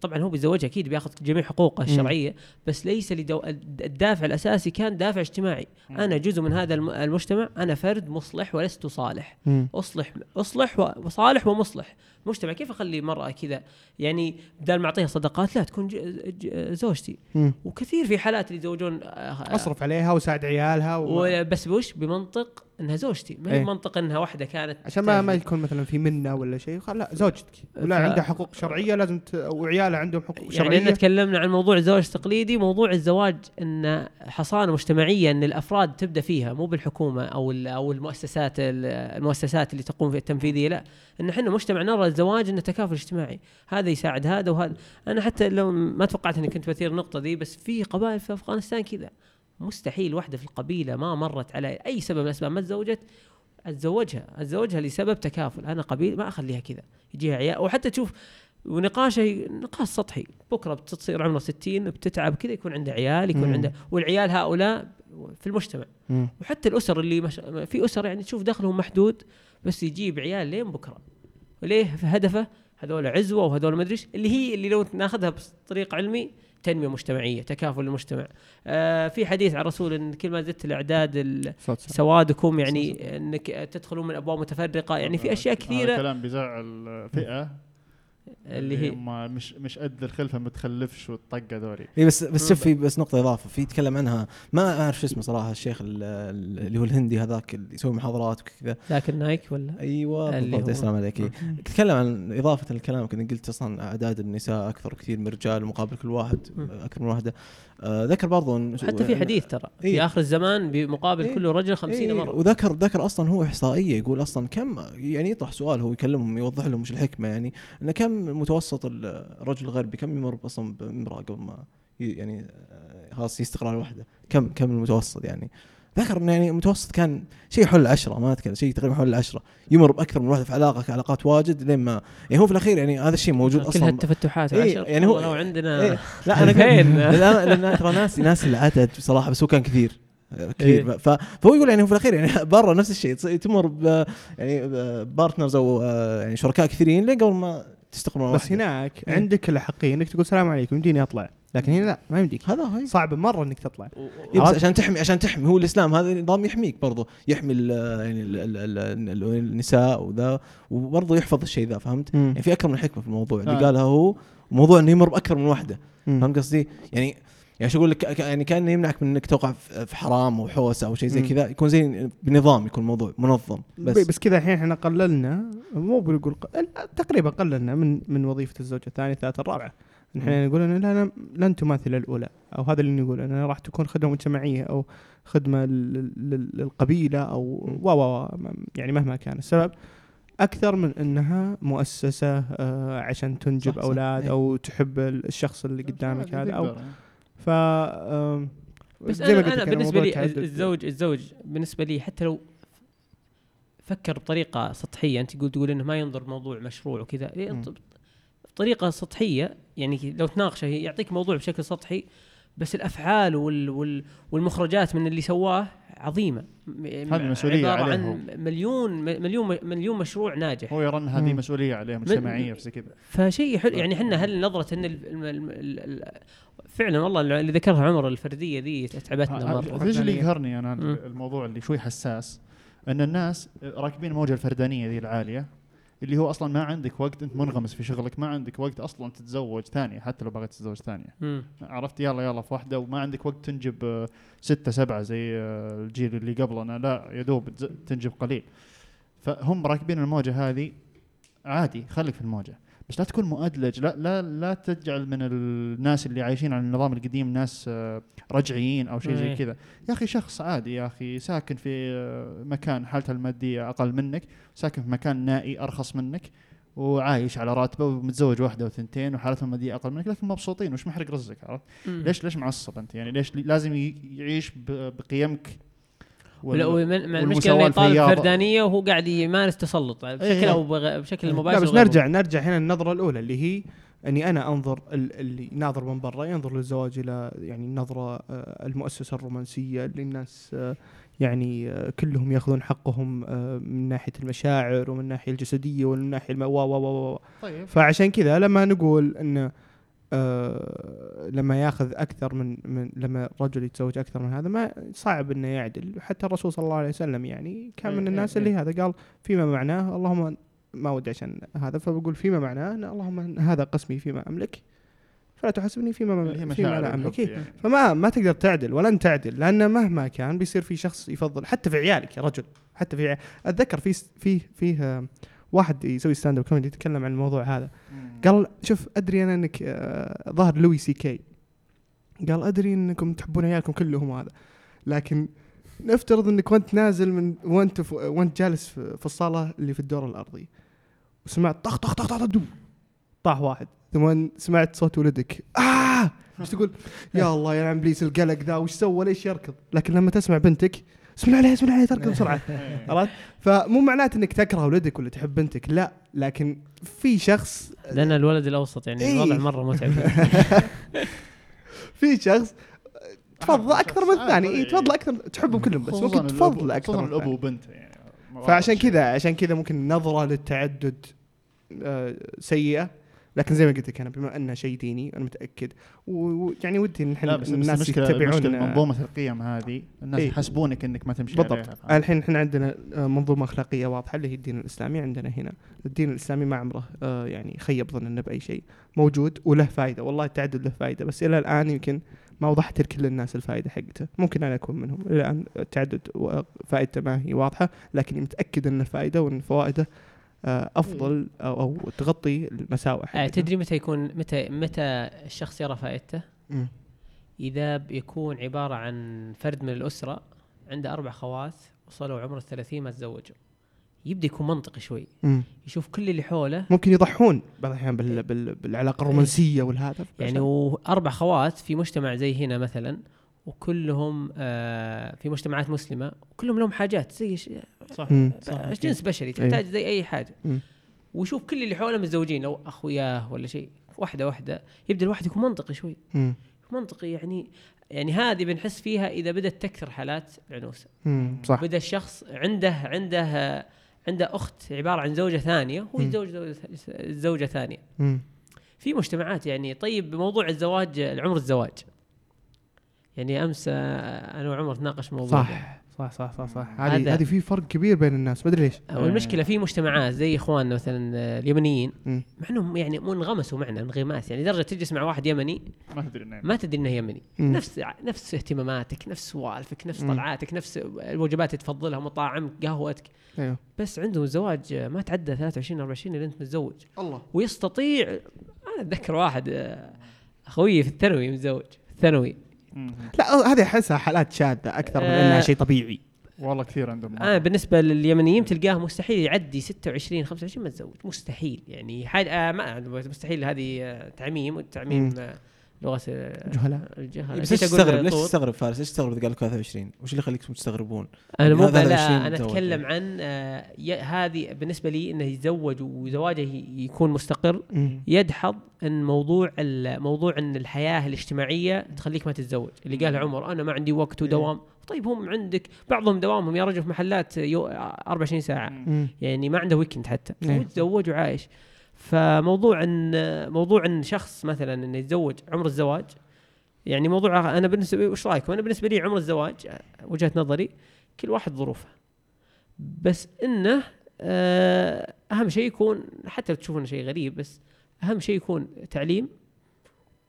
طبعا هو بيتزوجها أكيد بياخذ جميع حقوقه مم. الشرعية بس ليس لدو... الدافع الأساسي كان دافع اجتماعي أنا جزء من هذا الم- المجتمع أنا فرد مصلح ولست صالح مم. أصلح أصلح وصالح ومصلح مجتمع كيف أخلي مرأة كذا؟ يعني بدل ما أعطيها صدقات لا تكون ج- ج- زوجتي. مم. وكثير في حالات اللي يتزوجون آه، أصرف عليها وساعد عيالها و... بس بوش؟ بمنطق إنها زوجتي. ما هي إيه. بمنطق إنها واحدة كانت عشان ما ما. يكون مثلا في منة ولا شيء. لا زوجتك. ولا ف- عندها حقوق شرعية لازم ت... وعيالها عندهم حقوق يعني شرعية. إحنا تكلمنا عن موضوع الزواج التقليدي موضوع الزواج إن حصانة مجتمعية إن الأفراد تبدأ فيها مو بالحكومة أو أو المؤسسات ال- المؤسسات اللي تقوم في التنفيذية لا. إن إحنا مجتمع نرى الزواج إنه تكافل اجتماعي. هذا يساعد هذا وهذا. أنا حتى لو ما توقعت إني كنت بثير النقطة دي بس في قبائل في أفغانستان كذا. مستحيل واحدة في القبيلة ما مرت على أي سبب من الأسباب ما تزوجت أتزوجها. أتزوجها لسبب تكافل. أنا قبيل ما أخليها كذا. يجيها عيال. وحتى تشوف ونقاشه نقاش سطحي. بكرة بتصير عمره 60 بتتعب كذا يكون عنده عيال يكون. عنده. والعيال هؤلاء في المجتمع. مم. وحتى الأسر اللي مش في أسر يعني تشوف دخلهم محدود بس يجيب عيال لين بكرة. وليه في هدفه؟ هذول عزوة وهذول ما ادري إيش، اللي هي اللي لو ناخذها بطريق علمي تنمية مجتمعية تكافل المجتمع. آه في حديث عن الرسول إن كل ما زدت الأعداد. سوادكم يعني إنك تدخلون من أبواب متفرقة يعني في أشياء هذا كثيرة. كلام بيزعل فئه اللي هي مش مش قد الخلفة متخلفش والطقه ذولي اي بس بس شوف في بس نقطة إضافة. في يتكلم عنها ما أعرف شو اسمه صراحة الشيخ ال- ال- اللي هو الهندي هذاك اللي يسوي محاضرات وكذا. ذاك النايك ولا؟ أيوه اللي بالضبط هو- السلام عليك. إيه. تكلم عن إضافة لكلامك انك قلت أصلا أعداد النساء أكثر كثير من الرجال مقابل كل واحد. أكثر من واحدة. آه ذكر برضو إن- حتى في حديث ترى في إيه. آخر الزمان بمقابل إيه. كل رجل خمسين إيه مرة وذكر ذكر أصلا هو إحصائية يقول أصلا كم يعني يطرح سؤال هو يكلمهم يوضح لهم مش الحكمة يعني انه كم متوسط الرجل الغربي كم يمر أصلا بامرأة قبل ما يعني آه، خلاص يستقر على واحدة كم كم المتوسط يعني ذكر إنه يعني المتوسط كان شيء حول العشرة ما أذكر شيء تقريبا حول العشرة يمر بأكثر من واحدة في علاقة علاقات واجد لين ما يعني هو في الأخير يعني هذا الشيء موجود كل أصلا هالتفتحات إيه، عشر يعني هو- لو عندنا إيه لا أنا. لأن ترى ناس ناس العدد بصراحة بس هو كان كثير إيه. كثير ف- فهو يقول يعني هو في الأخير يعني برا نفس الشيء تمر يعني بارتنرز أو آه، يعني شركاء كثيرين لين قبل ما تستقر مع بس واحدة. هناك إيه. عندك الاحقيه إنك تقول السلام عليكم يمديني أطلع لكن هنا لا ما يمديك هذا هي صعب مرة إنك تطلع بس عشان تحمي عشان تحمي هو الإسلام هذا نظام يحميك برضه يحمي ال يعني ال ال ال ال النساء وذا وبرضه يحفظ الشيء ذا فهمت؟ مم. يعني في أكثر من حكمة في الموضوع اللي آه. قالها هو موضوع إنه يمر بأكثر من واحدة مم. فهمت قصدي؟ يعني يعني شو أقول لك ك- يعني كأنه يمنعك من إنك توقع في في حرام أو حوسة أو شيء زي. كذا يكون زي بنظام يكون الموضوع منظم بس, بس كذا الحين إحنا قللنا مو بنقول تقريبا قللنا من من وظيفة الزوجة الثانية الثالثة الرابعة إحنا نقول إن لا لا- لن تماثل الأولى أو هذا اللي نقول انها راح تكون خدمة مجتمعية أو خدمة لل- لل- للقبيلة أو. و و و يعني مهما كان السبب أكثر من إنها مؤسسة آه، عشان تنجب صح، صح. أولاد إيه. أو تحب الشخص اللي قدامك هذا أو. ف بس زي ما أنا, أنا بالنسبة لي الزوج الزوج بالنسبة لي حتى لو فكر بطريقة سطحية أنت تقول تقول إنه ما ينظر موضوع مشروع وكذا. بطريقة سطحية يعني لو تناقشه يعطيك موضوع بشكل سطحي بس الأفعال وال وال والمخرجات من اللي سواه عظيمة. هذه مسؤولية عبارة عليه عن مليون مليون مليون مشروع ناجح. هو يرى ان هذه. مسؤولية عليه مجتمعية في كذا. فشيء حلو. يعني إحنا هل نظرة إن ال ال ال ال فعلا والله اللي ذكرها عمر الفردية دي تعبتنا مرة. إيش اللي يقهرني أنا. الموضوع اللي شوي حساس إن الناس راكبين الموجه الفردانية ذي العالية اللي هو أصلا ما عندك وقت أنت منغمس في شغلك ما عندك وقت أصلا تتزوج ثانية حتى لو بغيت تتزوج ثانية. عرفت؟ يلا يلا في واحدة وما عندك وقت تنجب آه، ستة سبعة زي آه، الجيل اللي قبلنا. لا يا دوب تنجب قليل. فهم راكبين الموجة هذه عادي خليك في الموجة. بس لا تكون مؤدلج لا لا لا تجعل من الناس اللي عايشين على النظام القديم ناس آه، رجعيين أو شيء زي إيه. كذا يا أخي شخص عادي يا أخي ساكن في آه، مكان حالته المادية أقل منك ساكن في مكان نائي أرخص منك وعايش على راتبه ومتزوج واحدة وثنتين وحالتهم المادية أقل منك لكن مبسوطين وش محرق رزقك عرفت. ليش ليش معصب أنت يعني ليش لي- لازم يعيش بقيمك وال- ولا ومن- مع المشكلة إنه يطالب الفياضة. فردانيه وهو قاعد يمارس تسلط. بشكل إيه. أو بغ- بشكل لا مباشر بس وغير نرجع نرجع هنا النظره الأولى اللي هي أني أنا أنظر ال- اللي ناظر من برا ينظر للزواج إلى يعني النظرة آه، المؤسسة الرومانسية اللي الناس آه، يعني آه، كلهم يأخذون حقهم من ناحية المشاعر ومن الناحيه الجسدية ومن الناحيه الم... و و و. طيب. فعشان كذا لما نقول إن آه لما ياخذ أكثر من من لما رجل يتزوج أكثر من هذا ما صعب إنه يعدل حتى الرسول صلى الله عليه وسلم يعني كان إيه، من إيه، الناس إيه. اللي هذا قال فيما معناه اللهم ما ودي عشان هذا فبقول فيما معناه أن اللهم هذا قسمي فيما أملك فلا تحاسبني فيما فيما مشاعر لا املك إيه. يعني. فما ما تقدر تعدل ولن تعدل لأن مهما كان بيصير في شخص يفضل حتى في عيالك يا رجل حتى في عيال. أتذكر في في فيه آه، واحد يسوي stand-up comedy يتكلم عن الموضوع هذا. قال شوف أدري أنا إنك آه، ظهر لوي سي كي. قال أدري إنكم تحبون عيالكم كلهم هذا لكن نفترض إنك وأنت نازل من وأنت ف... وأنت جالس في الصالة اللي في الدور الأرضي وسمعت طخ طخ طخ طخ دو طاح واحد. ثم سمعت صوت ولدك. آه! إيش تقول؟ يا الله يا عم ابليس القلق ذا وش سوى؟ ليش يركض؟ لكن لما تسمع بنتك بسم الله عليها بسم الله عليها تركض بسرعة إيه. عرفت فمو معناته إنك تكره ولدك ولا تحب بنتك لا لكن في شخص لأن الولد الأوسط يعني إيه. الوضع مرة متعب في شخص تفضل آه، أكثر شخص من الثاني. اي تفضل أكثر تحبهم كلهم بس ممكن تفضل أكثر خصوصا من الأب. وبنته يعني فعشان كذا عشان كذا ممكن نظرة للتعدد آه، سيئة لكن زي ما قلت لك أنا بما انه شيء ديني أنا متأكد. ويعني ودي إن بس الناس يتبعون منظومة القيم هذه الناس إيه. يحسبونك إنك ما تمشي بالضبط. عليها. فاهم؟ الحين إحنا عندنا آه، منظومة أخلاقية واضحة اللي هي الدين الإسلامي عندنا هنا. الدين الإسلامي ما عمره آه، يعني خيب ظننا بأي شيء. موجود وله فائده والله التعدد له فائده بس إلى الآن يمكن ما وضحت لكل الناس الفائده حقته. ممكن أنا أكون منهم. إلى الآن التعدد فائدته ما هي واضحة لكن متأكد إن الفائده وإن فوائده آه، أفضل أو, أو تغطي المساوئ آه، تدري متى يكون متى متى الشخص يرى فائدته؟ إذا بيكون عبارة عن فرد من الأسرة عنده أربع خوات وصلوا عمر الثلاثين ما تزوجوا. يبدأ يكون منطقي شوي. مم. يشوف كل اللي حوله. ممكن يضحون بعض الأحيان بال- بال- بالعلاقة الرومانسية والهذا. يعني واربع خوات في مجتمع زي هنا مثلا وكلهم آه في مجتمعات مسلمة وكلهم لهم حاجات زي ش- صح. صح جنس بشري تحتاج زي أي حاجة مم. ويشوف كل اللي حوله متزوجين أو أخوياه ولا شيء واحدة واحدة يبدأ الواحد يكون منطقي شوي مم. منطقي يعني يعني هذه بنحس فيها إذا بدأت تكثر حالات العنوسه. صح بدأ الشخص عنده عنده عنده أخت عبارة عن زوجة ثانية هو. يتزوج زوجة- زوجة ثانية مم. في مجتمعات يعني طيب بموضوع الزواج العمر الزواج يعني امس أنا وعمر ناقش موضوع ده. صح صح صح صح صح هذا- هذه هذه في فرق كبير بين الناس ما أدري ليش والمشكلة في مجتمعات زي إخواننا مثلا آه، اليمنيين. مع إنهم يعني منغمسوا معنا انغماس يعني لدرجة تجلس مع واحد يمني ما تدري إنه ما تدري إنه يمني مم. نفس نفس اهتماماتك نفس سوالفك نفس مم. طلعاتك نفس الوجبات اللي تفضلها مطاعمك قهوتك أيوه بس عندهم الزواج ما تعدى 23 24 اللي أنت متزوج الله ويستطيع أنا أتذكر واحد آه، أخوي في الثانوي متزوج مم. لا هذه أحسها حالات شاذه أكثر من آه. انها شيء طبيعي والله كثير عندهم أنا بالنسبة لليمنيين تلقاه مستحيل يعدي 26 25 ما تزوج مستحيل يعني حاجة آه ما مستحيل هذه آه، تعميم والتعميم. آه، لغة آه، جهلاء؟ الجهل. بس ليش نسيت أقول تستغرب؟ ليش. تستغرب فارس؟ ليش تستغرب إذا قال لك 23 وش اللي يخليكم تستغربون؟ أنا مو لا 20 أنا أتكلم يعني. عن آه، هذه بالنسبة لي إنه يتزوج وزواجه يكون مستقر. يدحض إن موضوع موضوع إن الحياة الاجتماعية تخليك ما تتزوج. اللي قال عمر أنا ما عندي وقت ودوام. طيب هم عندك بعضهم دوامهم يا رجل في محلات يو 24 ساعة. يعني ما عنده ويكند حتى. إيه. هو يتزوج وعايش. فموضوع إن موضوع إن شخص مثلا إنه يتزوج عمر الزواج يعني موضوع أنا بالنسبة لي وش رأيكم؟ أنا بالنسبة لي عمر الزواج وجهة نظري كل واحد ظروفه بس إنه آه، أهم شيء يكون حتى لو تشوفونه شيء غريب بس أهم شيء يكون تعليم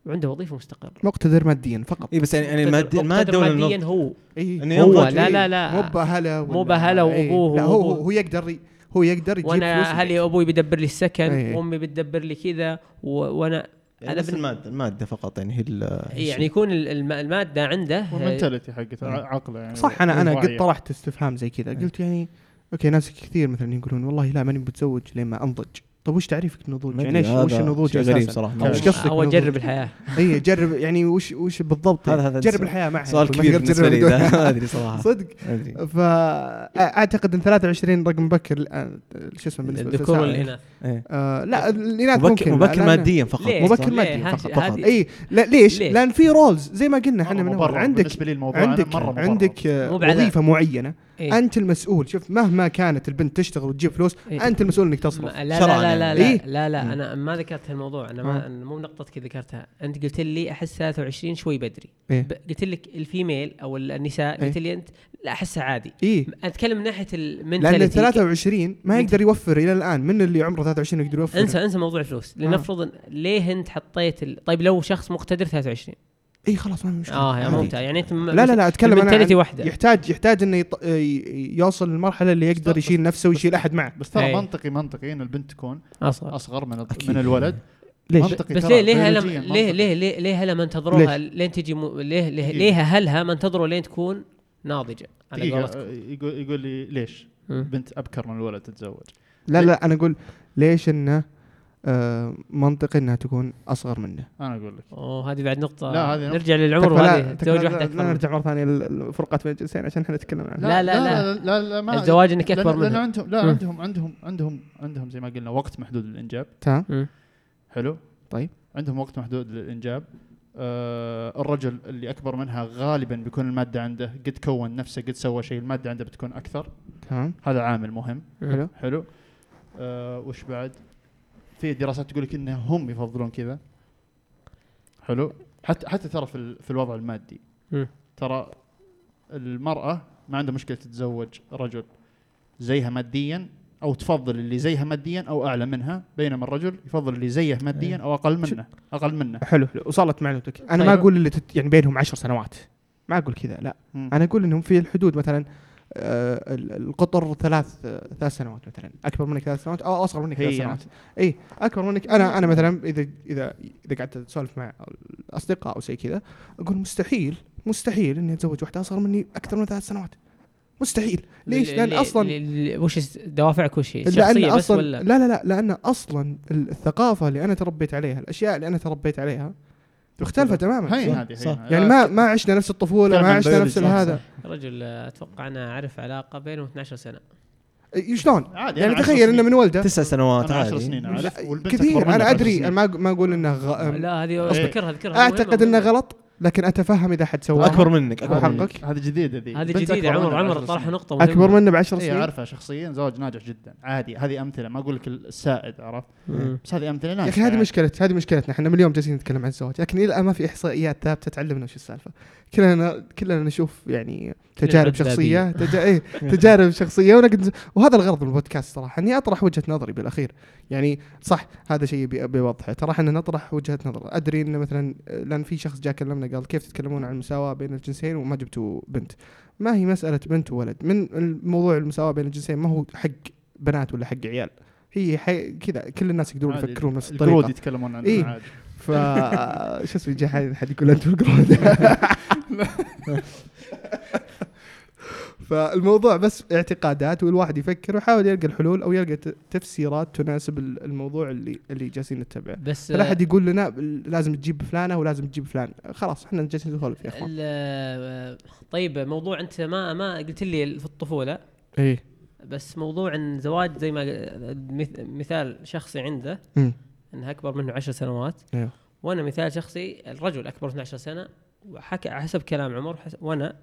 وعنده وظيفة مستقرة مقتدر ماديا فقط اي بس يعني يعني الماده مقتدر ماديا؟ هو اي إنه هو. لا لا لا مو بهلا مو بهلا وأبوه لا هو. هو يقدر هو يقدر يجيب وأنا أهلي أبوي بيدبر لي السكن؟ إيه. وامي بتدبر لي كذا و- وأنا يعني بس الماده المادة فقط يعني هي يعني يكون ال- الم- المادة عنده وال mentality حقته عقله يعني. صح أنا أنا قد. طرحت استفهام زي كذا. قلت يعني okay ناس كثير مثلا يقولون والله لا ماني متزوج لين ما أنضج. طيب وش تعريفك النضوج؟ ما يعني إيش وش النضوج شيء غريب؟ صراحة وش قصدك نضوج؟ أجرب الحياة اي جرب يعني وش وش بالضبط هذا- هذا جرب الحياة معها سؤال كبير بالنسبة لي ما أدري صراحة صدق أدري فاعتقد إن 23 رقم مبكر الآن، شو اسمه بالنسبة الذكور للنساء. والإناث إيه. آه لا الإناث مبكر ممكن مبكر ماديا فقط؟ مبكر؟ ماديا فقط فقط اي لا ليش؟ لأن في roles زي ما قلنا إحنا من مرة أول. عندك بالنسبة لي الموضوع عندك. عندك آه، وظيفة معينة إيه؟ أنت المسؤول شوف مهما كانت البنت تشتغل وتجيب فلوس إيه. أنت المسؤول إنك تصرف لا لا لا لا يعني. لا, إيه؟ لا, لا. أنا ما ذكرت هالموضوع أنا آه. ما أنا مو نقطتك ذكرتها أنت قلت لي أحس 23 شوي بدري إيه. قلت لك ال female أو النساء إيه. قلت لي أنت لا أحسها عادي اي أتكلم من ناحية لأن المنتاليتي 23 ما يقدر يوفر إلى الآن من اللي عمره 23 يقدر يوفر انسى انسى موضوع الفلوس لنفرض إن- ليه أنت حطيت ال... طيب لو شخص مقتدر 23 إي خلاص ما في مشكلة آه يا عادي. ممتاز يعني انت لا لا لا أتكلم أنا واحدة يحتاج يحتاج إنه يط... يوصل للمرحلة اللي يقدر يشيل نفسه ويشيل أحد معه بس ترى. منطقي منطقي إن البنت تكون أصغر أصغر من أكيد. من الولد ليش؟ منطقي بس ترى، ليه ليه هلا ليه. ليه ليه ليه هلا ما انتظروها لين تجي م... ليه ليه. ليه هلها ما انتظروا لين تكون ناضجة على قولتكم يقول يقول لي ليش. بنت أبكر من الولد تتزوج لا لا أنا أقول ليش إنه منطقي إنها تكون أصغر منه. أنا أقول لك. أوه هذه بعد نقطة. لا، هذه نرجع للعمر لا- وهذه تزوج لا- واحدة لا اكبر. نرجع مرة ثانية للفروقات بين الجنسين عشان إحنا نتكلم عنها. لا، لا، لا لا, لا ما الزواج إنك أكبر لأن منها عندهم لا. عندهم عندهم عندهم عندهم زي ما قلنا وقت محدود للإنجاب. تمام. حلو. طيب. عندهم وقت محدود للإنجاب. آه الرجل اللي أكبر منها غالبا بيكون المادة عنده قد كون نفسه قد سوى شيء المادة عنده بتكون أكثر. تمام. هذا عامل مهم. حلو. حلو. آه وش بعد؟ في دراسات تقول لك انهم يفضلون كذا. حلو. حتى حتى ترى في في الوضع المادي. ترى المرأة ما عندها مشكلة تتزوج رجل. زيها ماديا أو تفضل اللي زيها ماديا أو أعلى منها. بينما الرجل يفضل اللي زيه ماديا أو أقل منه. أقل منه. حلو حلو. وصلت معلومتك. أنا ما طيب. أقول اللي تت... يعني بينهم عشر سنوات. ما أقول كذا لا. مم. أنا أقول إنهم في الحدود مثلا القطر ثلاث آه ثلاث سنوات مثلا. أكبر منك ثلاث سنوات؟ أو أصغر منك ثلاث سنوات. إي أكبر منك. أنا أنا مثلا إذا إذا إذا قعدت أسولف مع الأصدقاء أو زي كذا أقول مستحيل مستحيل إني أتزوج واحدة أصغر مني أكثر من ثلاث سنوات. مستحيل. ليش؟ لأن أصلا وش دوافعك وش هي؟ شخصيه بس ولا؟ لا لا لا. لأن أصلا الثقافة اللي أنا تربيت عليها الأشياء اللي أنا تربيت عليها مختلفه تماما. صح، هذه يعني ما ما عشنا نفس الطفولة ما عشنا نفس. هذا رجل أتوقع أنا أعرف علاقة بينهم 12 سنة. شلون؟ عادي يعني تخيل إنه. من ولده تسع سنوات أنا 10 عادي. سنين والبنت كثير. أنا أدري ما ما أقول إنه غ... لا هذه. أذكرها أذكرها. أعتقد إنه غلط. لكن أتفهم إذا حد سواها أكبر منك أكبر حقك. منك. هذه جديدة ذي. هذه جديدة عمر عمر بعشر طرح. نقطة مهمة. اكبر منه بعشر اي سنين؟ أعرفها شخصيا زواج ناجح جدا. عادي هذه أمثلة ما أقول لك السائد عرفت. بس هذه أمثلة ناجحة. يا أخي هذه. مشكلة هذه مشكلتنا. إحنا من اليوم جالسين نتكلم عن الزواج. لكن إلى الآن ما في إحصائيات ثابتة تعلمنا وش السالفة. كلنا كلنا نشوف يعني تجارب. شخصية تجا... إيه تجارب شخصية. ونقد وهذا الغرض من البودكاست صراحة إني أطرح وجهة نظري بالأخير. يعني صح هذا شيء بي- بيوضحه. ترى إحنا نطرح وجهة نظر. أدري إن مثلا لأن في شخص جاء كلمنا قال كيف تتكلمون عن المساواة بين الجنسين وما جبتوا بنت؟ ما هي مسألة بنت وولد. من الموضوع المساواة بين الجنسين ما هو حق بنات ولا حق عيال. هي حي... كذا كل الناس يقدرون. يفكرون بنفس القرود الطريقة. يتكلمون عنه إيه. عادي. ف شو اسمه جاي حد حد يقول انت القرود. فالموضوع بس اعتقادات والواحد يفكر ويحاول يلقى الحلول أو يلقى تفسيرات تناسب ال- الموضوع اللي اللي جالسين نتبعه. بس فلا أحد يقول لنا لازم تجيب فلانة ولازم تجيب فلان. خلاص إحنا جالسين نسولف يا إخوان. طيب موضوع أنت ما ما قلت لي في الطفولة. إيه. بس موضوع إن زواج زي ما مث- مثال شخصي عنده. أمم. انها أكبر منه عشر سنوات. أيوه وأنا مثال شخصي الرجل أكبر منه 10 سنة. وحكى حسب كلام عمر وأنا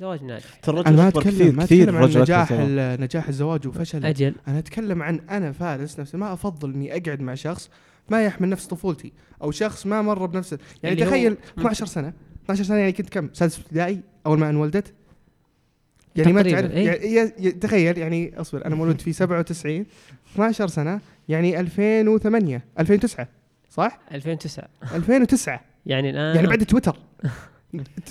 زواج ناجح. ترى الرجل أنا ما اتكلم كثير ما أتكلم عن نجاح نجاح الزواج وفشله. أجل. أنا أتكلم عن أنا فارس نفسي ما أفضل إني أقعد مع شخص ما يحمل نفس طفولتي أو شخص ما مر بنفس يعني هو- تخيل مم. 12 سنة 12 سنة يعني كنت كم؟ سادس ابتدائي أول ما انولدت؟ يعني ما تعرف إيه. يعني ي- تخيل يعني أصبر أنا مولود في 97 12 سنة يعني 2008 2009 صح؟ 2009 2009 يعني الآن يعني بعد تويتر.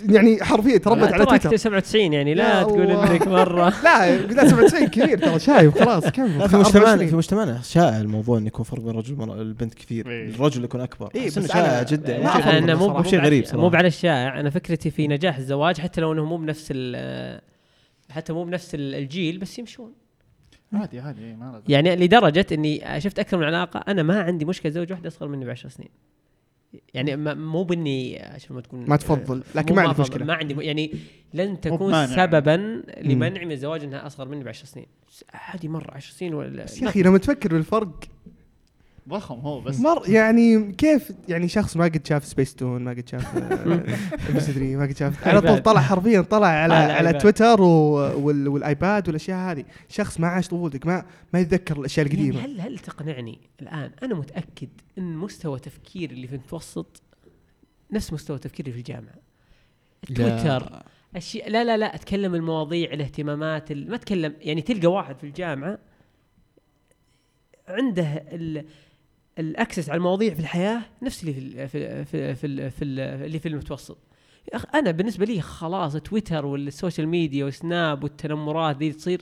يعني حرفيا تربت على ترى تويتر 97 يعني لا تقول. إنك مرة. لا لا 97 كبير ترى شايف خلاص كم؟ لا في مجتمعنا 24. في مجتمعنا شائع الموضوع انه يكون فرق بين الرجل والبنت كثير. إيه. الرجل يكون أكبر. إيه، إنه بس شائع جدا. أنا مو شيء غريب مو على الشائع أنا فكرتي في نجاح الزواج حتى لو إنه مو بنفس ال- حتى مو بنفس ال- الجيل بس يمشون. عادي عادي إيه، ما. يعني لدرجة إني شفت أكثر من علاقة أنا ما عندي مشكلة اتزوج واحدة أصغر مني بعشر سنين. يعني ما- مو بإني عشان ما تكون ما تفضل لكن ما عندي مشكلة. ما عندي يعني لن تكون. سببا لمنع من الزواج إنها أصغر مني بعشر سنين. عادي مرة عشر سنين ولا بس يا أخي لما تفكر بالفرق ضخم هو بس. مر يعني كيف يعني شخص ما قد شاف سبيس تون ما قد شاف ام 3 ما قد شاف. على طول iPad. طلع حرفيا طلع على على. تويتر وال iPad والأشياء هذه. شخص ما عاش طفولتك ما ما يتذكر الأشياء يعني القديمة. هل هل تقنعني الآن؟ أنا متأكد إن مستوى تفكير اللي في المتوسط نفس مستوى تفكيري في الجامعة. تويتر اشياء لا لا لا أتكلم المواضيع الاهتمامات ال- ما أتكلم. يعني تلقى واحد في الجامعة عنده ال access على المواضيع في الحياة نفس اللي في في في في, في ال اللي في المتوسط. أنا بالنسبة لي خلاص تويتر وال social media والسناب والتنمرات ذي تصير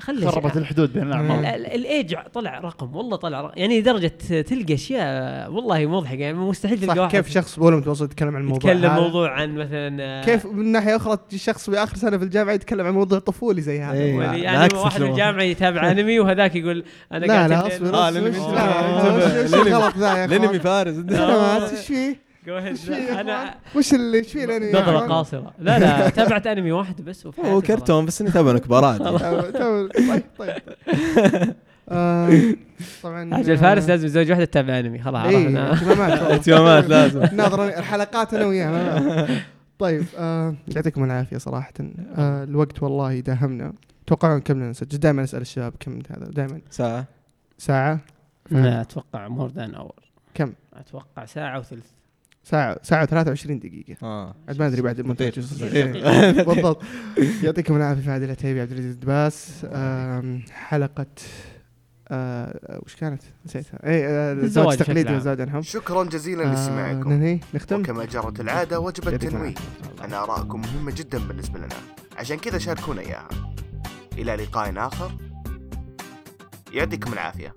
خلي خربت الحدود بين ال- الاعمار ال- الإيج طلع رقم والله طلع رقم. يعني لدرجة تلقى أشياء والله مضحكة يعني مستحيل تلقى صح واحد كيف شخص بأول متوسط يتكلم عن الموضوع؟ يتكلم هذا؟ موضوع عن مثلا كيف من ناحية أخرى شخص في اخر سنة في الجامعة يتكلم عن موضوع طفولي زي هذا؟ إيه. يعني بالعكس واحد في الجامعة يتابع أنمي وهذاك يقول أنا لا قاعد لا أصبر آه، أصبر آه، لا، ذا يا الانمي فارس إيش فيه؟ يا أنا؟ وش اللي إيش فيه الانمي نظره؟ قاصرة. لا لا تابعت أنمي واحد بس هو. كرتون بس إني تابع كبار عادي تو- تو- طيب طيب. آه، طبعا حاج الفارس لازم يتزوج واحدة تتابع أنمي. خلاص اي عرفنا. اهتمامات. لازم. ناظر الحلقات أنا وياه ما- طيب آه، يعطيكم العافية صراحة. آه، الوقت والله داهمنا. توقعون كم لنا نسجل دائما أسأل الشباب كم هذا؟ دائما ساعة. ساعة؟ لا أتوقع more than hour كم؟ أتوقع ساعة وثلث. ساعه ساعة 23 دقيقة. آه. عاد ما أدري بعد المونتاج دقيقة. دقيقة. بالضبط. يعطيكم العافية في عادل العتيبي عبد العزيز الدباس آم، حلقة آه، وش كانت؟ نسيتها. اي آه، الزواج الزواج التقليدي. والزواج عنهم شكرا جزيلا آه، لاستماعكم ننهي؟ نختم؟ وكما جرت العادة وجب التنويه. العافية. أن آراءكم مهمة جدا بالنسبة لنا. عشان كذا شاركونا إياها. إلى لقاء آخر. يعطيكم العافية.